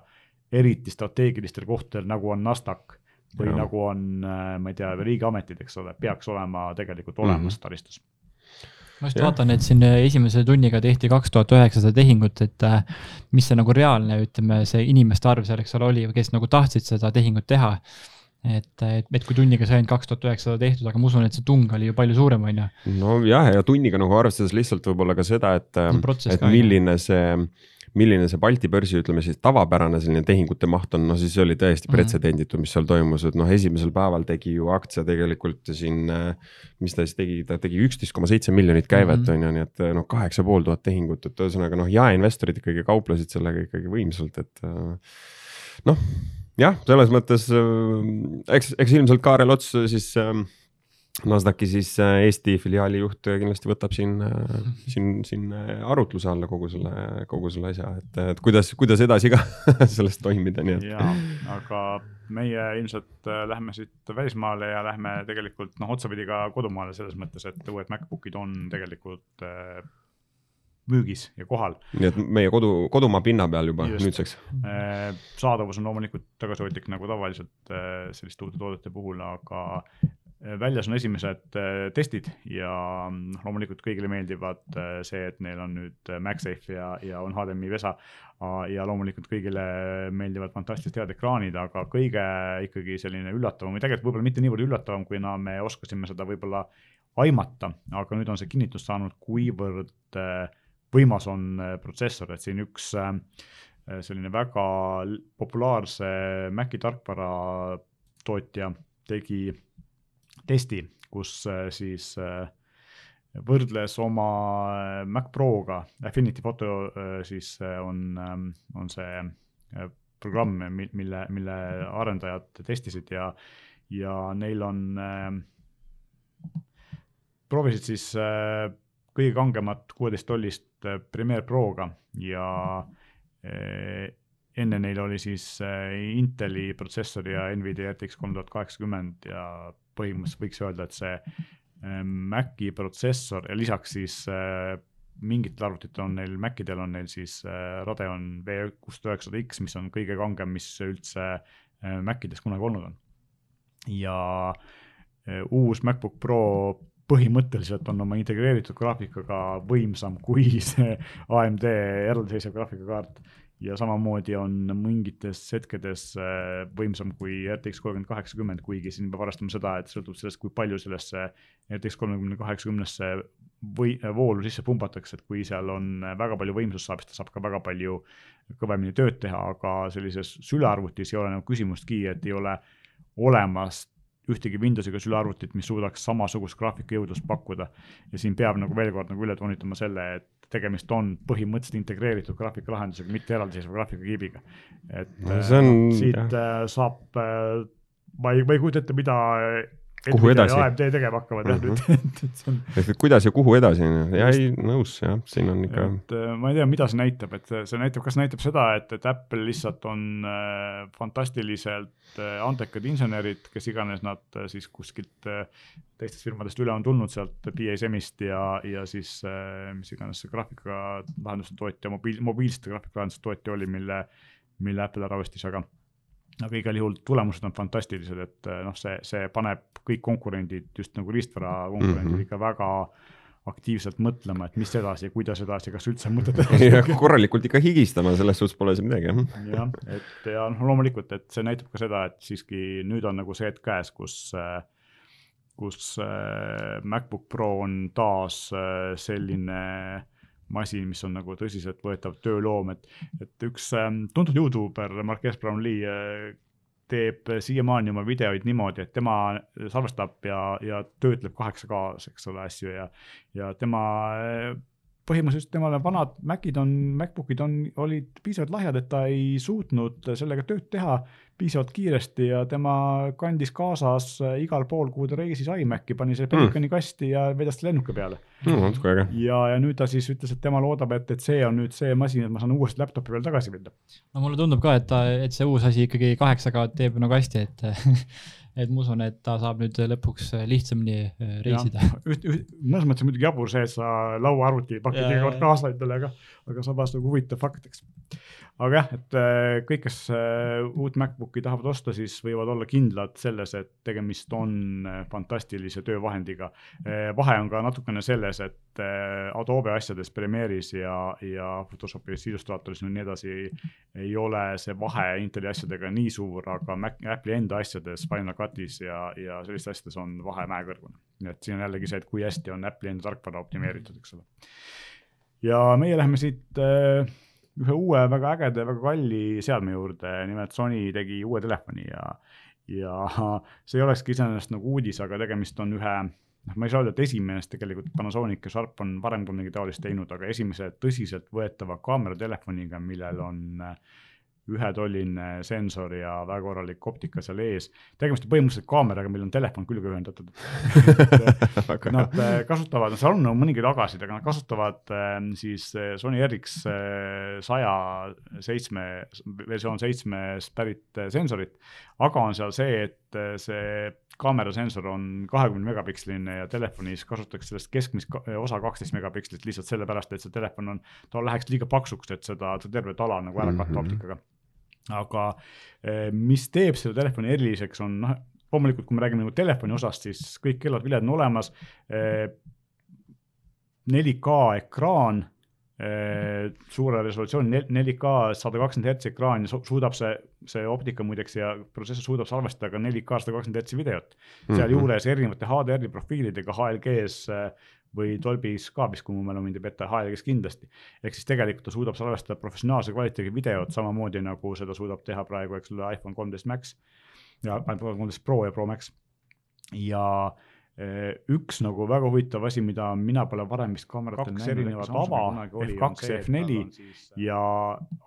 eriti strateegilistel kohtadel, nagu on NASDAQ või ja. nagu on, äh, ma ei tea, riigiametid, eks ole, peaks olema tegelikult olemas mm -hmm. taristus ma just vaatan, et siin esimese tunniga tehti kaks tuhat üheksasada tehingut, et äh, mis see nagu reaalne, ütleme, see inimeste arv seal, eks ole, oli, kes nagu tahtsid seda tehingut teha. et, et, et kui tunniga sai ainult kaks tuhat üheksasada tehtud, aga ma usun, et see tung oli ju palju suurem, on ju. nojah, ja tunniga nagu arvestades lihtsalt võib-olla ka seda, et, et milline see milline see Balti börsi, ütleme siis tavapärane selline tehingute maht on, no siis see oli täiesti mm -hmm. pretsedenditu, mis seal toimus, et noh, esimesel päeval tegi ju aktsia tegelikult siin. mis ta siis tegi, ta tegi üksteist koma seitse miljonit käivet mm, on -hmm. ju, nii et noh, kaheksa pool tuhat tehingut, et ühesõnaga noh, jaeinvestorid ikkagi kauplesid sellega ikkagi võimsalt, et. noh, jah, selles mõttes eks, eks ilmselt Kaarel Ots siis Nasdaqi siis äh, Eesti filiaali juht kindlasti võtab siin, äh, siin, siin äh, arutluse alla kogu selle, kogu selle asja, et, et kuidas, kuidas edasi ka sellest toimida, nii et. jaa, aga meie ilmselt lähme siit välismaale ja lähme tegelikult noh, otsapidi ka kodumaale selles mõttes, et uued MacBookid on tegelikult müügis ja kohal. nii et meie kodu, kodumaa pinna peal juba Just. nüüdseks. saadavus on loomulikult tagasihoidlik nagu tavaliselt selliste uute toodete puhul, aga väljas on esimesed äh, testid ja noh, loomulikult kõigile meeldivad äh, see, et neil on nüüd MagSafe ja, ja on HDMI vesa. ja loomulikult kõigile meeldivad fantastiliselt head ekraanid, aga kõige ikkagi selline üllatavam või tegelikult võib-olla mitte niivõrd üllatavam, kuna me oskasime seda võib-olla aimata, aga nüüd on see kinnitust saanud, kuivõrd võimas on protsessor, et siin üks selline väga populaarse Maci tarkvara tootja tegi testi, kus äh, siis äh, võrdles oma äh, Mac Proga, Affinity Photo siis on, ähm, on see programm, mille, mille arendajad testisid ja, ja neil on, proovisid siis kõige kangemat kuueteist tollist Premiere Proga ja enne neil oli siis Inteli protsessor ja Nvidia RTX kolm tuhat kaheksakümmend ja põhimõtteliselt võiks öelda, et see ähm, Maci protsessor ja lisaks siis äh, mingitel arvutitel on neil, Macidel on neil siis äh, Radeon V690 X, mis on kõige kangem, mis üldse Macides kunagi olnud on. ja uus MacBook Pro põhimõtteliselt on oma integreeritud graafikaga võimsam kui see AMD eraldiseisev graafikakaart ja samamoodi on mingites hetkedes äh, võimsam kui RTX kolmkümmend kaheksakümmend, kuigi siin peab arvestama seda, et sõltub sellest, kui palju sellesse RTX kolmekümne kaheksakümnesse või voolu sisse pumbatakse, et kui seal on väga palju võimsust saab, siis ta saab ka väga palju kõvemini tööd teha, aga sellises sülearvutis ei ole nagu küsimustki, et ei ole olemas ühtegi Windowsiga sülearvutit, mis suudaks samasugust graafikajõudlust pakkuda. ja siin peab nagu veel kord nagu üle toonitama selle, et tegemist on põhimõtteliselt integreeritud graafikalahendusega, mitte eraldiseisva graafikakiibiga. et no, on, siit jah. Äh, saab, äh, ma ei, ma ei kujuta ette, mida kuhu edasi? AMD tegema hakkavad jah nüüd, et, et see on. ehk et kuidas ja kuhu edasi, ja ei nõus jah, siin on ikka. et äh, ma ei tea, mida see näitab, et see näitab, kas näitab seda, et, et Apple lihtsalt on äh, fantastiliselt äh, andekad insenerid, kes iganes nad äh, siis kuskilt äh, teistest firmadest üle on tulnud sealt PSM-ist ja, ja siis äh, mis iganes see graafika lahenduste tootja, mobiil, mobiilsete graafikalahenduste tootja oli, mille, mille Apple ära ostis, aga aga igal juhul tulemused on fantastilised, et noh, see, see paneb kõik konkurendid, just nagu riistvara konkurendid mm -hmm. ikka väga aktiivselt mõtlema, et mis edasi, kuidas edasi, kas üldse mõtet edasi. korralikult ikka higistama, selles suhtes pole siin midagi, jah. et ja noh, loomulikult, et see näitab ka seda, et siiski nüüd on nagu see hetk käes, kus kus äh, MacBook Pro on taas äh, selline masin, mis on nagu tõsiseltvõetav tööloom, et, et üks ähm, tuntud Youtuber, Marques Brownlee äh, teeb siiamaani oma videoid niimoodi, et tema salvestab ja, ja töötleb kaheksa K-s, eks ole, asju ja, ja tema põhimõtteliselt temale vanad Macid on, MacBookid on, olid piisavalt lahjad, et ta ei suutnud sellega tööd teha piisavalt kiiresti ja tema kandis kaasas igal pool, kuhu ta reisis iMaci, pani selle Pelicani mm. kasti ja vedas ta lennuki peale mm,. ja, ja nüüd ta siis ütles, et tema loodab, et, et see on nüüd see masin, et ma saan uuesti laptop'i peale tagasi minna. no mulle tundub ka, et ta, et see uus asi ikkagi kaheksaga teeb nagu hästi, et et ma usun, et ta saab nüüd lõpuks lihtsamini äh, reisida. mõnes mõttes muidugi jabur see, et sa lauaarvuti pakid iga kord kaasa endale, aga, aga samas nagu huvitav fakt, eks. aga jah, et äh, kõik, kes äh, uut MacBooki tahavad osta, siis võivad olla kindlad selles, et tegemist on äh, fantastilise töövahendiga. vahe on ka natukene selles, et Adobe asjades, Premiere'is ja, ja Photoshopis, Illustratoris ja nii edasi ei ole see vahe Inteli asjadega nii suur, aga Mac, Apple'i enda asjades, Final Cutis ja, ja sellistes asjades on vahe mäekõrgune. nii et siin on jällegi see, et kui hästi on Apple'i enda tarkvara optimeeritud, eks ole. Ja meie läheme siit äh, ühe uue väga ägeda ja väga kalli seadme juurde, nimelt Sony tegi uue telefoni ja, ja see ei olekski iseenesest nagu uudis, aga tegemist on ühe noh, ma ei saa öelda, et esimene, sest tegelikult Panasonic ja Sharp on varem ka midagi taolist teinud, aga esimese tõsiseltvõetava kaameratelefoniga, millel on äh, ühetolline sensor ja väga korralik optika seal ees. tegemist on põhimõtteliselt kaameraga, millel on telefon külge ühendatud Nad äh, kasutavad, seal on mõningaid agasid, aga nad kasutavad äh, siis äh, Sony RX saja seitsme, versioon seitsmes pärit sensorit. aga on seal see, et see kaamerasensor on kahekümne megapiksline ja telefonis kasutatakse sellest keskmist osa kaksteist megapikslit lihtsalt sellepärast, et see telefon on, ta läheks liiga paksuks, et seda, seda tervet ala nagu ära katta mm -hmm. optikaga aga eh, mis teeb selle telefoni eriliseks, on noh, loomulikult, kui me räägime nagu telefoni osast, siis kõik kellad-viljad on olemas. 4K eh, ekraan, eh, suure resolutsiooni 4K sada kakskümmend hertsi ekraan ja suudab see, see optika muideks ja protsessor suudab salvestada ka 4K sada kakskümmend hertsi videot. sealjuures mm -hmm. erinevate HDR-i profiilidega HLG-s või Dolby's ka vist, kui mu mälu mind ei peta, HLG-s kindlasti. ehk siis tegelikult ta suudab salvestada professionaalse kvaliteediga videot samamoodi nagu seda suudab teha praegu, eks ole, iPhone kolmteist Max ja iPhone kolmteist Pro ja Pro Max. ja eh, üks nagu väga huvitav asi, mida mina pole varem vist kaameratel näinud, erinevat ava, F2 ja F4 siis... ja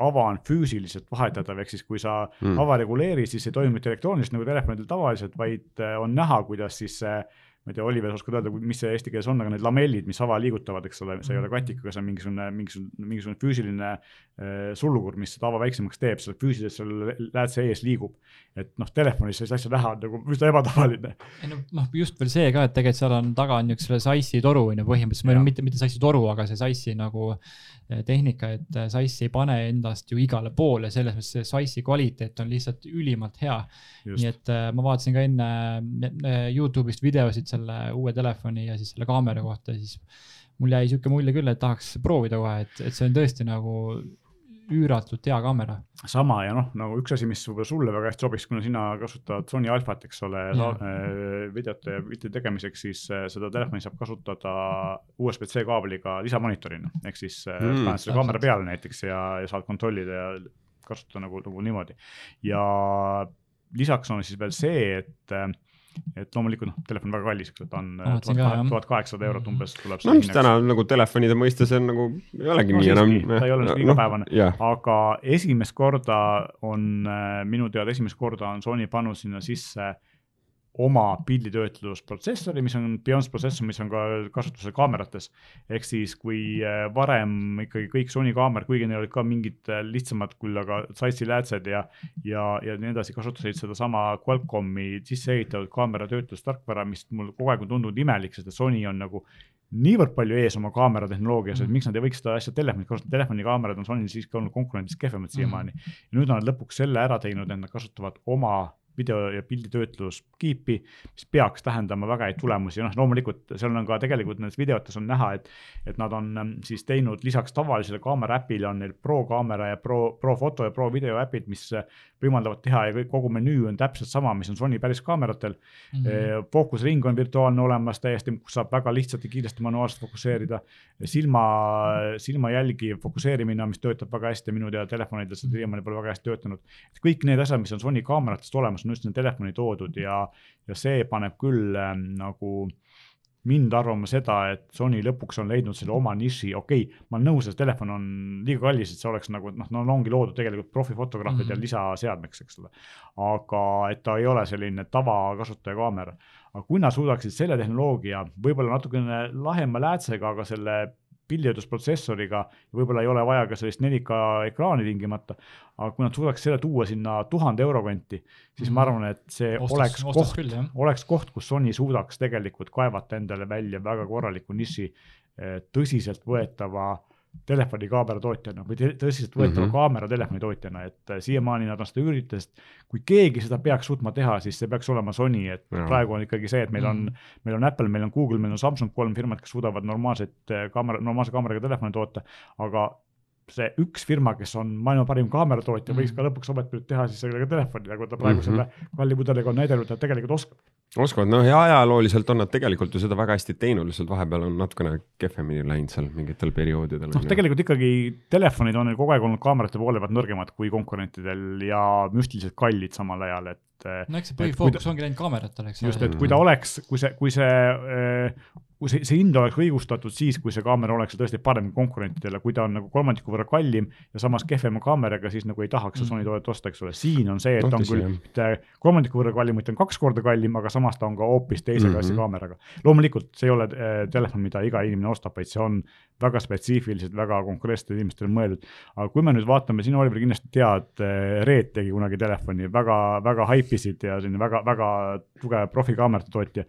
ava on füüsiliselt vahetatav, ehk siis kui sa mm. ava reguleerid, siis ei toimu mitte elektrooniliselt nagu telefonidel tavaliselt, vaid eh, on näha, kuidas siis see ma ei tea, Oliver, oskad öelda, mis see eesti keeles on, aga need lamellid, mis hava liigutavad, eks ole, see ei ole mhm. katikaga, see on mingisugune, mingisugune, mingisugune füüsiline äh, sulgur, mis seda hava väiksemaks teeb, seal füüsiliselt seal läätse ees liigub. et noh, telefonis sellist asja näha on nagu üsna ebatavaline. ei no noh, just veel see ka, et tegelikult seal on taga on niisugune SAIS-i toru on ju põhimõtteliselt, või no mitte, mitte SAIS-i toru, aga see SAIS-i nagu äh, tehnika, et äh, SAIS ei pane endast ju igale poole, selles mõttes see SAIS-i kvaliteet on lihtsalt ülimalt hea. nii et äh, ma vaatasin ka enne Youtube'ist videosid selle uue telefoni ja siis selle kaamera kohta, siis mul jäi sihuke mulje küll, et tahaks proovida kohe, et, et see on tõesti nagu üüratult hea kaamera. sama ja noh, nagu üks asi, mis võib-olla sulle väga hästi sobiks, kuna sina kasutad Sony Alphat, eks ole, äh, videote ja piltide tegemiseks, siis äh, seda telefoni saab kasutada USB-C kaabliga lisamonitorina, ehk siis äh, mm, paned selle kaamera peale näiteks ja, ja saad kontrollida ja kasutada nagu, nagu niimoodi. ja lisaks on siis veel see, et et loomulikult noh, telefon on väga kallis, eks ta on tuhat kaheksasada eurot umbes tuleb. no mis täna nagu telefonide mõistes on nagu, ei olegi no, nii enam. ta ei ole nagu no, igapäevane no, aga esimest korda on, äh, minu teada esimest korda on Sony pannud sinna sisse äh, oma pilditöötlusprotsessori, mis on Beyonce protsessor, mis on ka kasutusel kaamerates. ehk siis, kui äh, varem ikkagi kõik Sony kaamerad, kuigi neil olid ka mingid äh, lihtsamad küll, aga Zeitsi läätsed ja, ja, ja nii edasi, kasutasid sedasama Qualcomm'i sisse ehitatud kaamera töötlustarkvara, mis mul kogu aeg on tundunud imelik, sest et Sony on nagu niivõrd palju ees oma kaameratehnoloogias, et mm. miks nad ei võiks seda asja telefonit kasutada, telefonikaamerad on Sonyl siiski olnud konkurentidest kehvemad siiamaani mm.. ja nüüd on nad lõpuks selle ära teinud, et nad kasutavad oma video ja pilditöötluskiipi, mis peaks tähendama väga häid tulemusi noh, loomulikult seal on ka tegelikult nendes videotes on näha, et, et nad on ähm, siis teinud lisaks tavalisele kaamera äpile on neil Pro kaamera ja Pro, Pro foto ja Pro video äpid, mis äh, võimaldavad teha ja kõik, kogu menüü on täpselt sama, mis on Sony päris kaameratel mm. -hmm. fookusring on virtuaalne olemas täiesti, kus saab väga lihtsalt ja kiiresti manuaalselt fokusseerida. silma, silmajälgi fokusseerimine, mis töötab väga hästi, minu teada telefonidel see siiamaani pole väga hästi töötanud. kõik need asjad, mis on Sony kaameratest olemas, on just sinna telefoni toodud ja, ja see paneb küll äh, nagu mind arvama seda, et Sony lõpuks on leidnud selle oma niši, okei okay,, ma olen nõus, et telefon on liiga kallis, et see oleks nagu noh, no ongi loodud tegelikult profifotograafidel mm -hmm. lisaseadmeks, eks ole. aga et ta ei ole selline tavakasutaja kaamera. aga kui nad suudaksid selle tehnoloogia võib-olla natukene lahema läätsega, aga selle pildiõdusprotsessoriga, võib-olla ei ole vaja ka sellist 4K ekraani tingimata, aga kui nad suudaks selle tuua sinna tuhande euro kanti, siis mm ma arvan, et see ostas, oleks ostas koht, oleks koht, kus Sony suudaks tegelikult kaevata endale välja väga korraliku niši eh, tõsiseltvõetava telefoni kaamera tootjana või tõsiseltvõetava mm -hmm. kaamera telefoni tootjana, et äh, siiamaani nad on seda üritanud, kui keegi seda peaks suutma teha, siis see peaks olema Sony, et ja. praegu on ikkagi see, et meil on mm, -hmm. meil on Apple, meil on Google, meil on Samsung, kolm firmat, kes suudavad normaalset äh, kaamera, normaalse kaameraga telefoni toota, aga see üks firma, kes on maailma parim kaameratootja, võiks ka mhm. lõpuks ometi teha siis sellega telefoni, nagu ta praegu mm -hmm. selle kalli pudeliga on näidanud, et ta tegelikult oskab oskavad, noh ja ajalooliselt on nad tegelikult ju seda väga hästi teinud, lihtsalt vahepeal on natukene kehvemini läinud seal mingitel perioodidel. noh, tegelikult ikkagi telefonid on kogu aeg olnud kaamerate poole pealt nõrgemad kui konkurentidel ja müstiliselt kallid samal ajal, et. no eks see põhifookus ongi läinud kaameratele, eks ole. just, et kui ta oleks, kui see, kui see äh, see, see hind oleks õigustatud siis, kui see kaamera oleks tõesti parem konkurentidele, kui ta on nagu kolmandiku võrra kallim ja samas kehvema kaameraga, siis nagu ei tahaks seda mm. Sony toodet osta, eks ole, siin on see, et on küll mitte kolmandiku võrra kallim, vaid on kaks korda kallim, aga samas ta on ka hoopis teise mm -hmm. klassi kaameraga. loomulikult see ei ole äh, telefon, mida iga inimene ostab, vaid see on väga spetsiifilised, väga konkreetsetele inimestele mõeldud. aga kui me nüüd vaatame, sina, Oliver, kindlasti tead, äh, Red tegi kunagi telefoni väga, väga haipisid ja selline väga, väga tugev profikaamerate tootja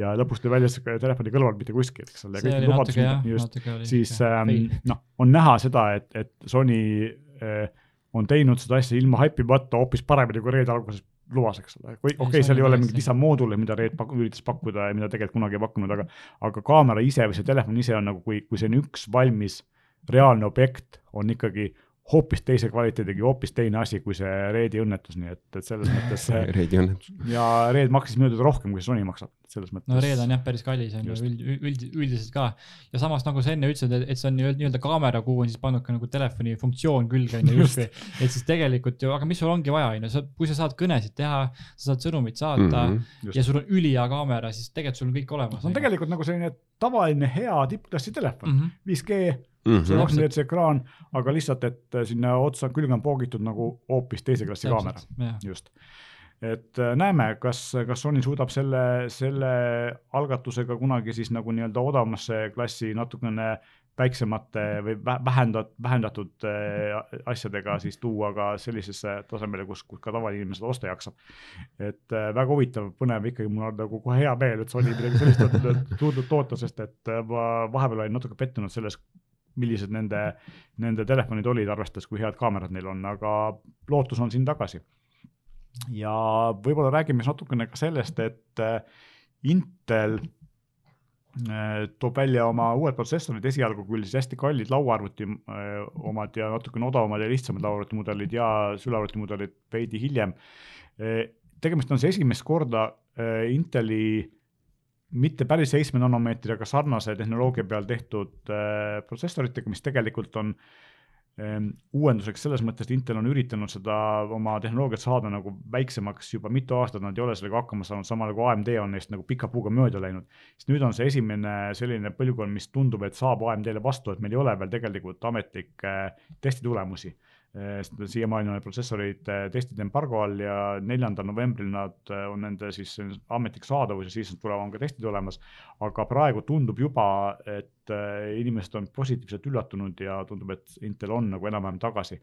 ja lõpuks tuli välja, et telefoni kõrval mitte kuskil, eks ole. siis ähm, noh, on näha seda, et, et Sony äh, on teinud seda asja ilma haipimata hoopis paremini kui Red alguses lubas, eks ole, okei okay,, seal ei ole mingeid lisamooduleid, mida Red pak-, üritas pakkuda ja mida tegelikult kunagi ei pakkunud, aga aga kaamera ise või see telefon ise on nagu, kui, kui see on üks valmis reaalne objekt, on ikkagi hoopis teise kvaliteediga, hoopis teine asi kui see Reedi õnnetus, nii et, et selles mõttes Reedi õnnetus. ja Red maksis minu teada rohkem, kui Sony maksab, selles mõttes. no Red on jah, päris kallis on ju üld, üld, üldiselt ka. ja samas nagu sa enne ütlesid, et see on nii-öelda kaamera, kuhu on siis pannud ka nagu telefoni funktsioon külge on ju justkui. et siis tegelikult ju, aga mis sul ongi vaja, on ju, sa, kui sa saad kõnesid teha, sa saad sõnumit saata mm -hmm, ja sul on ülihea kaamera, siis tegelikult sul on kõik olemas. see on tegelikult nagu selline tavaline hea tippklassi telefon mm, -hmm. 5G mm -hmm. see on kakskümmend ekraan, aga lihtsalt, et äh, sinna otsa külge on poogitud nagu hoopis teise klassi kaamera, just. et äh, näeme, kas, kas Sony suudab selle, selle algatusega kunagi siis nagu nii-öelda odavamasse klassi natukene väiksemate või vähendat-, vähendatud äh, asjadega siis tuua ka sellisesse tasemele, kus, kus ka tavainimene seda osta jaksab. et väga huvitav, põnev ikkagi, mul on nagu kohe hea meel, et Sony midagi sellist on suutnud toota, sest et ma vahepeal olin natuke pettunud selles, millised nende, nende telefonid olid, arvestades, kui head kaamerad neil on, aga lootus on siin tagasi. ja võib-olla räägime siis natukene ka sellest, et äh, Intel äh, toob välja oma uued protsessorid, esialgu küll siis hästi kallid lauaarvuti äh, omad ja natukene odavamad ja lihtsamad lauaarvutimudelid ja sülearvutimudelid veidi hiljem. tegemist on siis esimest korda Inteli mitte päris seitsme nanomeetri, aga sarnase tehnoloogia peal tehtud äh, protsessoritega, mis tegelikult on ähm, uuenduseks selles mõttes, et Intel on üritanud seda oma tehnoloogiat saada nagu väiksemaks juba mitu aastat, nad ei ole sellega hakkama saanud, samal kui AMD on neist nagu pika puuga mööda läinud. siis nüüd on see esimene selline põlvkond, mis tundub, et saab AMD-le vastu, et meil ei ole veel tegelikult ametlikke testitulemusi sest siiamaani on protsessorid äh, testide embargo all ja neljandal novembril nad äh, on nende siis ametlik saadavus ja siis tulevad ka testid olemas. aga praegu tundub juba, et inimesed on positiivselt üllatunud ja tundub, et Intel on nagu enam-vähem tagasi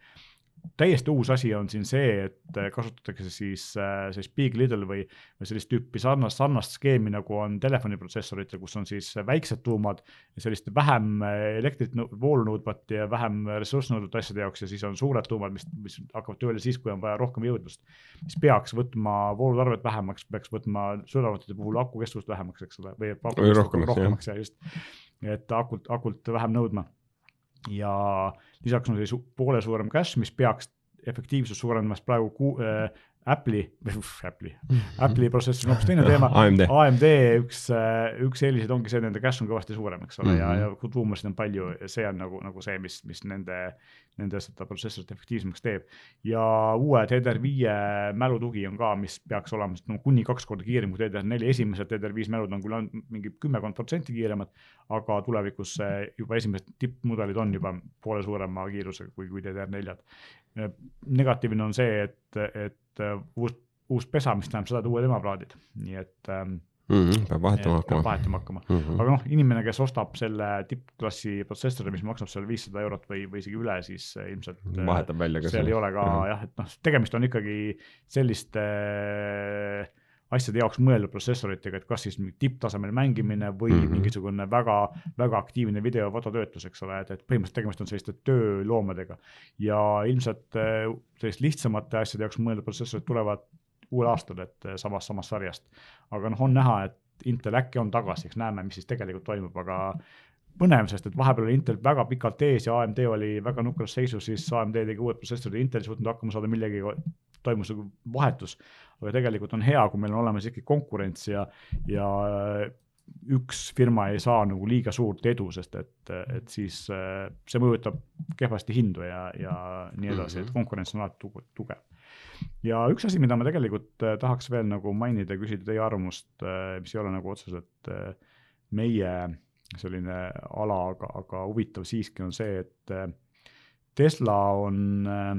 täiesti uus asi on siin see, et äh, kasutatakse siis, äh, siis big little või, või sellist tüüpi sarnast, sarnast skeemi, nagu on telefoniprotsessoritel, kus on siis väiksed tuumad ja selliste vähem äh, elektrit voolu nõudvat ja vähem ressurssi nõudvat asjade jaoks ja siis on suured tuumad, mis, mis hakkavad tööle siis, kui on vaja rohkem jõudlust. mis peaks võtma voolutarvet vähemaks, peaks võtma sülearvutite puhul akukestvust vähemaks, eks ole, või, või rohkemaks, rohkemaks jah, just. et akult, akult vähem nõudma ja lisaks on siis poole suurem cache, mis peaks efektiivsust suurendamas praegu ku, äh, Apple'i, Apple'i, Apple'i protsessor on hoopis teine teema. AMD, AMD üks, äh, üks eeliseid ongi see, et nende cache on kõvasti suurem, eks ole mm, -hmm. ja, ja mhm. tuumasid on palju ja see on nagu, nagu see, mis, mis nende, nende seda protsessorit efektiivsemaks teeb. ja uue DDR5 mälutugi on ka, mis peaks olema no, kuni kaks korda kiirem kui DDR4, esimesed DDR5 mälud on küll mingi kümmekond protsenti kiiremad, aga tulevikus juba esimesed tippmudelid on juba poole suurema kiirusega kui, kui DDR4-d negatiivne on see, et, et uus, uus pesa, mis tähendab seda, et uued emaplaadid, nii et ähm, mm. -hmm, peab vahetama hakkama. vahetama hakkama mm, -hmm. aga noh, inimene, kes ostab selle tippklassi protsessori, mis maksab seal viissada eurot või, või isegi üle, siis ilmselt. vahetab välja ka. seal ei ole ka mm -hmm. jah, et noh, tegemist on ikkagi selliste äh, asjade jaoks mõeldud protsessoritega, et kas siis tipptasemel mängimine või mm -hmm. mingisugune väga, väga aktiivne video ja fototöötlus, eks ole, et, et põhimõtteliselt tegemist on selliste tööloomadega. ja ilmselt äh, sellist lihtsamate asjade jaoks mõeldud protsessorid tulevad uuel aastal, et äh, samas, samast sarjast. aga noh, on näha, et Intel äkki on tagasi, eks näeme, mis siis tegelikult toimub, aga põnev, sest et vahepeal oli Intel väga pikalt ees ja AMD oli väga nukras seisus, siis AMD tegi uued protsessorid, Intel ei suutnud hakkama saada millegagi, toimus nagu vahetus. aga tegelikult on hea, kui meil on olemas ikkagi konkurents ja, ja üks firma ei saa nagu liiga suurt edu, sest et, et siis see mõjutab kehvasti hindu ja, ja nii edasi, et mhm. konkurents on alati tugev. ja üks asi, mida ma tegelikult tahaks veel nagu mainida, küsida teie arvamust, mis ei ole nagu otseselt meie selline ala, aga, aga huvitav siiski on see, et äh, Tesla on äh,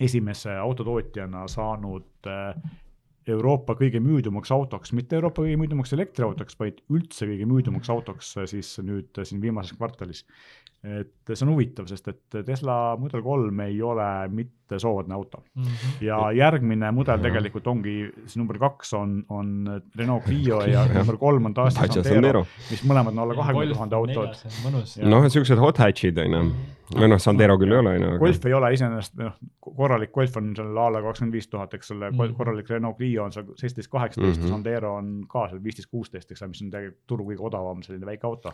esimese autotootjana saanud äh, Euroopa kõige müüdumaks autoks, mitte Euroopa kõige müüdumaks elektriautoks, vaid üldse kõige müüdumaks autoks siis nüüd siin viimases kvartalis. Et see on huvitav, sest et Tesla Model kolm ei ole mitte soodne auto mm. -hmm. ja järgmine mudel -hmm. tegelikult ongi, see number kaks on, on Renault Clio ja number kolm on Dacia Sandero, mis mõlemad on alla kahekümne tuhande autod. noh, siuksed hot hatch'id on ju või noh, Sandero küll ei ole, on ju. Golf ei ole iseenesest, noh, korralik Golf on seal a la kakskümmend viis tuhat, eks ole mm., korralik Renault Clio on seal seitseteist, kaheksateist mm, -hmm. Sandero on ka seal viisteist, kuusteist, eks ole, mis on tegelikult turu kõige odavam selline väike auto.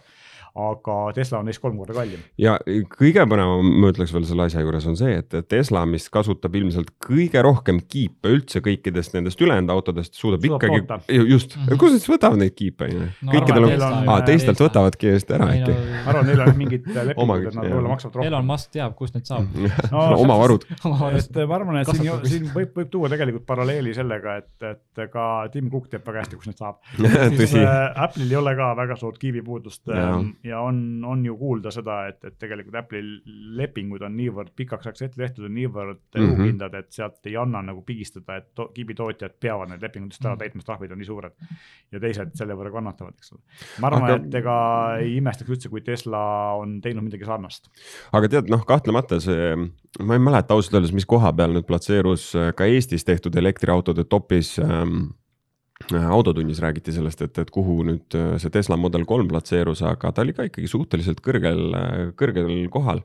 aga Tesla on neist kolm korda kallim. ja kõige põnevam, ma ütleks veel selle asja juures on see, et Tesla, mis kasutab ilmselt kõige rohkem kiipe üldse kõikidest nendest ülejäänud autodest, suudab, ikkagi, just mm, -hmm. nad siis võtavad neid kiipe, on ju. kõikidel on, teistelt võtavadki eest ära äkki. ma arvan, neil on mingid lepingud, et nad võib-olla maksavad rohkem Elon Musk teab, kust need saab no, oma varud. et ma arvan, et siin, siin võib, võib tuua tegelikult paralleeli sellega, et, et ka Tim Cook teab väga hästi, kust need saab tõsi äh,. Apple'il ei ole ka väga suurt kiibipuudust ja, ähm, ja on, on ju kuulda seda, et, et tegelikult Apple'il lepingud on niivõrd pikaks ajaks ette tehtud ja niivõrd elukindlad mm -hmm., et sealt ei anna nagu pigistada, et to, kiibitootjad peavad need lepingud just ära mhm. täitma, sest trahvid on nii suured. ja teised selle võrra kannatavad, eks ole. ma arvan Aga..., et ega ei imestaks üldse, kui Tesla on teinud midagi sarnast. aga aga tead, noh, kahtlemata see, ma ei mäleta ausalt öeldes, mis koha peal nüüd platseerus äh, ka Eestis tehtud elektriautode topis ähm, äh, autotunnis räägiti sellest, et, et kuhu nüüd äh, see Tesla Model kolm platseerus, aga ta oli ka ikkagi suhteliselt kõrgel, kõrgel kohal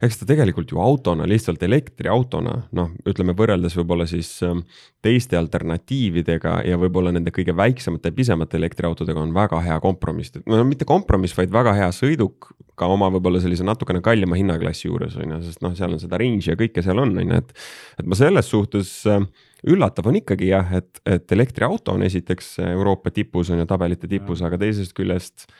eks ta tegelikult ju autona, lihtsalt elektriautona, noh, ütleme võrreldes võib-olla siis ähm, teiste alternatiividega ja võib-olla nende kõige väiksemate, pisemate elektriautodega on väga hea kompromiss, no mitte kompromiss, vaid väga hea sõiduk ka oma võib-olla sellise natukene kallima hinnaklassi juures on ju, sest noh, seal on seda range'i ja kõike seal on, on ju, et. et ma selles suhtes ähm, üllatav on ikkagi jah, et, et elektriauto on esiteks Euroopa tipus on ju tabelite tipus, aga teisest küljest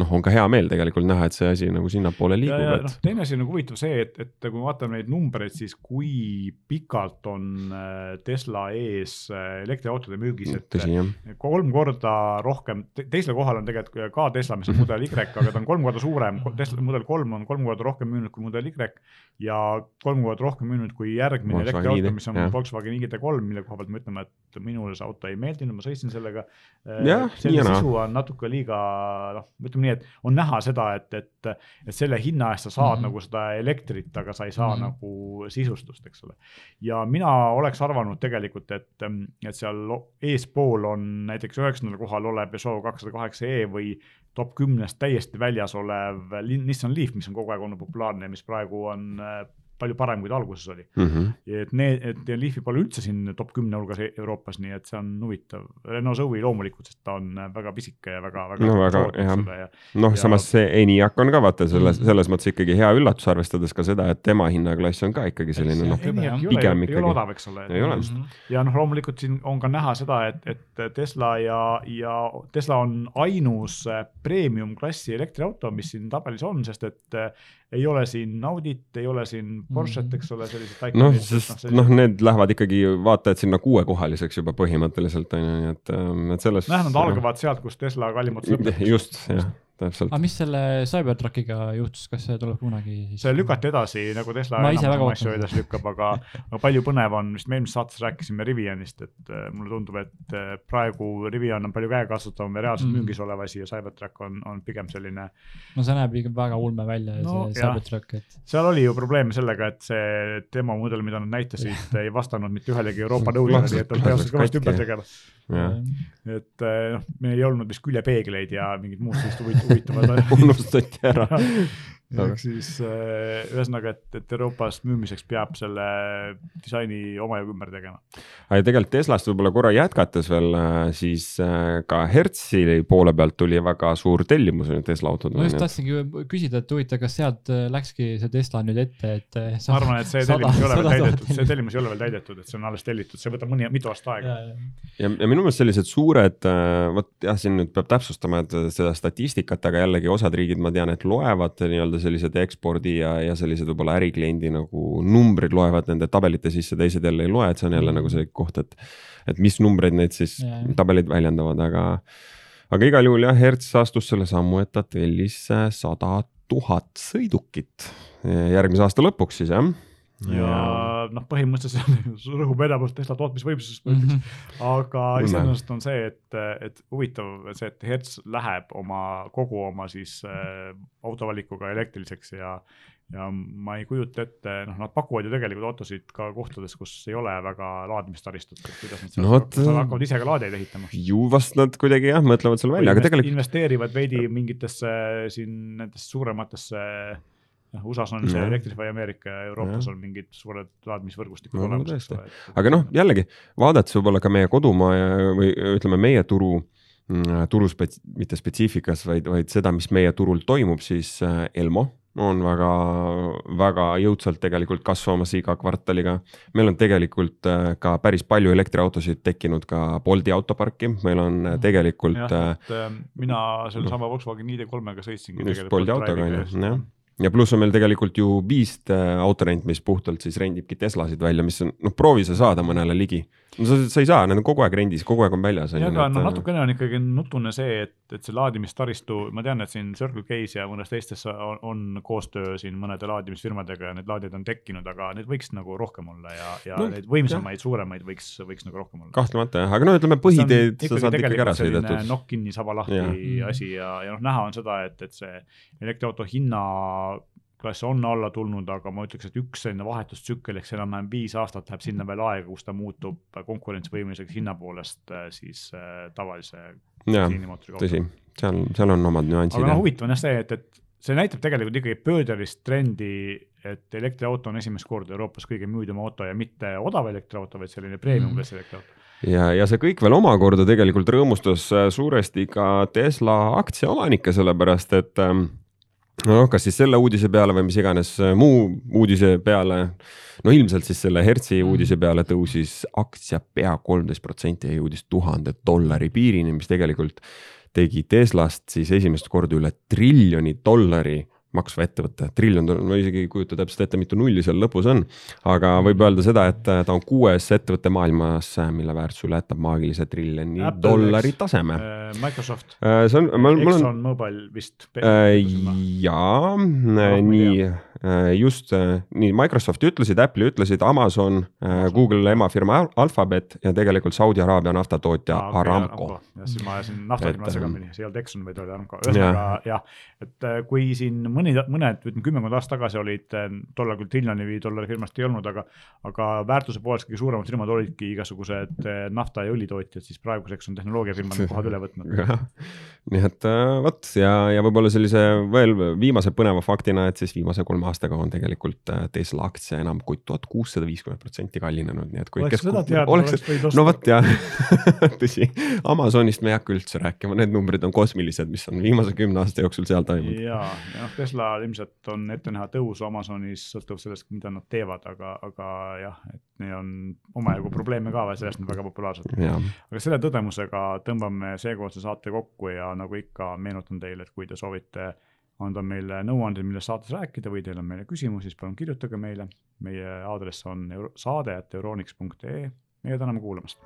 noh, on ka hea meel tegelikult näha, et see asi nagu sinnapoole liigub. Et... No, teine asi on nagu huvitav see, et, et kui me vaatame neid numbreid, siis kui pikalt on äh, Tesla ees äh, elektriautode müügis, et Tõsi, kolm korda rohkem, teisel kohal on tegelikult ka Tesla, mis on mhm. mudel Y, aga ta on kolm korda suurem, Tesla mudel kolm on kolm korda rohkem müünud kui mudel Y ja kolm korda rohkem müünud kui järgmine elektriauto, mis on ja. Volkswagen ID3, mille koha pealt me ütleme, et minule see auto ei meeldinud, ma sõitsin sellega. Äh, selle sisu on natuke liiga noh, ütleme nii, nii et on näha seda, et, et, et selle hinna eest sa saad mm -hmm. nagu seda elektrit, aga sa ei saa mm -hmm. nagu sisustust, eks ole. ja mina oleks arvanud tegelikult, et, et seal eespool on näiteks üheksandal kohal olev Peugeot kakssada kaheksa E või top kümnest täiesti väljas olev Nissan Leaf, mis on kogu aeg olnud populaarne mis praegu on palju parem, kui ta alguses oli mm. -hmm. et need, et Leafi pole üldse siin top kümne hulgas e-, Euroopas, nii et see on huvitav. Renault Zoe loomulikult, sest ta on väga pisike ja väga, väga. no väga jah, noh, samas see ENIAC on ka vaata selles -hmm. selles mõttes ikkagi hea üllatus, arvestades ka seda, et tema hinnaklass on ka ikkagi selline noh, pigem ikkagi. ei ole odav, eks ole. ei ole just. ja noh, loomulikult siin on ka näha seda, et, et Tesla ja, ja Tesla on ainus premium klassi elektriauto, mis siin tabelis on, sest et ei ole siin Audit, ei ole siin Porsche't, mhm. eks ole, sellised. noh, sest noh, noh, need lähevad ikkagi vaata et sinna kuuekohaliseks juba põhimõtteliselt on ju, nii et, ähm, et selles. noh, nad algavad sealt, kus Tesla kallimad lõpeb. just, jah täpselt. aga mis selle Cybertruckiga juhtus, kas see tuleb kunagi siis? see lükati edasi, nagu Tesla enam asju edasi lükkab, aga, aga palju põnev on, vist me eelmises saates rääkisime Rivianist, et äh, mulle tundub, et äh, praegu Rivian on palju käekasutavam ja reaalselt mm. müügis olev asi ja Cybertruck on, on pigem selline. no see näeb ikka väga ulme välja no, see Cybertruck, et. seal oli ju probleeme sellega, et see demomudel, mida nad näitasid, ei vastanud mitte ühelegi Euroopa nõudele, nii et nad peavad kõvasti ümber tegema et noh, meil ei olnud vist küljepeegleid ja mingid muud sellised huvitavad unustati ära ehk siis äh, ühesõnaga, et, et Euroopas müümiseks peab selle disaini omajagu ümber tegema. aga tegelikult Teslast võib-olla korra jätkates veel, äh, siis äh, ka Hertzi poole pealt tuli väga suur tellimus Tesla autodele. ma just tahtsingi küsida, et huvitav, kas sealt läkski see Tesla nüüd ette, et. ma arvan, et see tellimus ei ole veel täidetud, see tellimus ei ole veel täidetud, et see on alles tellitud, see võtab mõni, mitu aastat aega. ja, ja minu meelest sellised suured, vot jah, siin nüüd peab täpsustama, et seda statistikat, aga jällegi osad riigid, ma tean, et loevad nii-öelda sellised ekspordi ja, ja sellised võib-olla ärikliendi nagu numbrid loevad nende tabelite sisse, teised jälle ei loe, et see on jälle mm. nagu see koht, et. et mis numbreid need siis yeah. tabelid väljendavad, aga, aga igal juhul jah, Hertz astus selle sammu, et ta tellis sada tuhat sõidukit järgmise aasta lõpuks siis jah ja noh, põhimõtteliselt rõhub enamalt Tesla tootmisvõimsusest mm, -hmm. aga iseenesest on see, et, et huvitav see, et Hertz läheb oma kogu oma siis äh, autovalikuga elektriliseks ja ja ma ei kujuta ette, noh, nad pakuvad ju tegelikult autosid ka kohtades, kus ei ole väga laadimistaristut, et kuidas nad seal no, et... hakkavad ise ka laadijaid ehitama. ju vast nad kuidagi jah, mõtlevad selle välja, aga tegelikult. investeerivad veidi mingitesse siin nendesse suurematesse noh, USA-s on see Electrify Ameerika ja Euroopas ja. on mingid suured laadmisvõrgustikud no, olemas. aga noh, jällegi vaadates võib-olla ka meie kodumaa või ütleme, meie turu mm, turu spets-, mitte spetsiifikas, vaid, vaid seda, mis meie turul toimub, siis äh, Elmo on väga, väga jõudsalt tegelikult kasvamas iga kvartaliga. meil on tegelikult äh, ka päris palju elektriautosid tekkinud ka Bolti autoparki, meil on äh, tegelikult. jah, et mina sellesama Volkswagen ID3-ga sõitsingi. just Bolti autoga on ju, jah ja pluss on meil tegelikult ju Beast äh, autorent, mis puhtalt siis rendibki Teslasid välja, mis on, noh, proovi sa saada mõnele ligi no sa, sa ei saa, need on kogu aeg rendis, kogu aeg on väljas. jah, aga noh, natukene on ikkagi nutune see, et, et see laadimistaristu, ma tean, et siin Circle K-s ja mõnes teistes on, on koostöö siin mõnede laadimisfirmadega ja need laadijad on tekkinud, aga neid võiks nagu rohkem olla ja, ja no, neid võimsamaid, suuremaid võiks, võiks nagu rohkem olla. kahtlemata jah, aga no ütleme, põhiteed sa saad ikkagi ära sõidetud. nokk-kinni, saba lahti ja. asi ja, ja noh, näha on seda, et, et see elektriauto hinna klass on alla tulnud, aga ma ütleks, et üks selline vahetustsükkel ehk enam-vähem viis aastat läheb sinna veel aega, kus ta muutub konkurentsivõimeliseks hinna poolest äh, siis äh, tavalise bensiinimootoriga. tõsi, seal, seal on omad nüansid. aga noh, huvitav on jah see, et, et see näitab tegelikult ikkagi pöördelist trendi, et elektriauto on esimest korda Euroopas kõige müüdum auto ja mitte odav elektriauto, vaid selline premium klassi mm. elektriauto ja, ja see kõik veel omakorda tegelikult rõõmustas äh, suuresti ka Tesla aktsiaomanikke, sellepärast et ähm, noh, kas siis selle uudise peale või mis iganes äh, muu uudise peale. no ilmselt siis selle Hertzi mm. uudise peale tõusis aktsia pea kolmteist protsenti ja jõudis tuhande dollari piirini, mis tegelikult tegi Teslast siis esimest korda üle triljoni dollari maksva ettevõte, triljon, ma isegi ei kujuta täpselt ette, mitu nulli seal lõpus on. aga võib öelda seda, et äh, ta on kuues ettevõte maailmas, äh, mille väärtus ületab maagilise triljoni Apple dollari taseme äh,. Microsoft see on, mul, mul on. Exxon Mobil vist jaa no,, nii just äh, nii Microsoft ütlesid, Apple'i ütlesid, Amazon, äh, Google emafirma Alphabet ja tegelikult Saudi Araabia naftatootja ah, okay, Aramco. jah, siis ma ajasin naftafirma segamini, see ei olnud Exxon, vaid oli Aramco, ühesõnaga jah, et kui siin mõni, mõned, ütleme kümmekond aastat tagasi olid tollal küll triljoni või dollari firmast ei olnud, aga aga väärtuse poolest kõige suuremad firmad olidki igasugused nafta ja õlitootjad, siis praeguseks on tehnoloogiafirmad kohad üle võtnud. nii et vot ja, ja võib-olla sellise veel viimase põneva faktina, et siis viimase kolme aastaga on tegelikult äh, Tesla aktsia enam kui tuhat kuussada viiskümmend protsenti kallinenud, nii et kui. oleks seda teadnud, oleks osta. no vot jah tõsi, Amazonist me ei hakka üldse rääkima, need numbrid on kosmilised, mis on viimase kümne aasta jooksul seal toimunud. ja, noh, Tesla ilmselt on ette näha tõusu Amazonis, sõltuvalt sellest, mida nad teevad, aga, aga jah, et neil on omajagu probleeme ka veel, sellest nad väga populaarsed. aga selle tõdemusega tõmbame seekordse saate kokku ja nagu ikka meenutan teile, et kui te soovite anda meile nõuandeid, millest saates rääkida või teil on meile küsimusi, siis palun kirjutage meile. meie aadress on saade at euroniks.ee. meie täname kuulamast.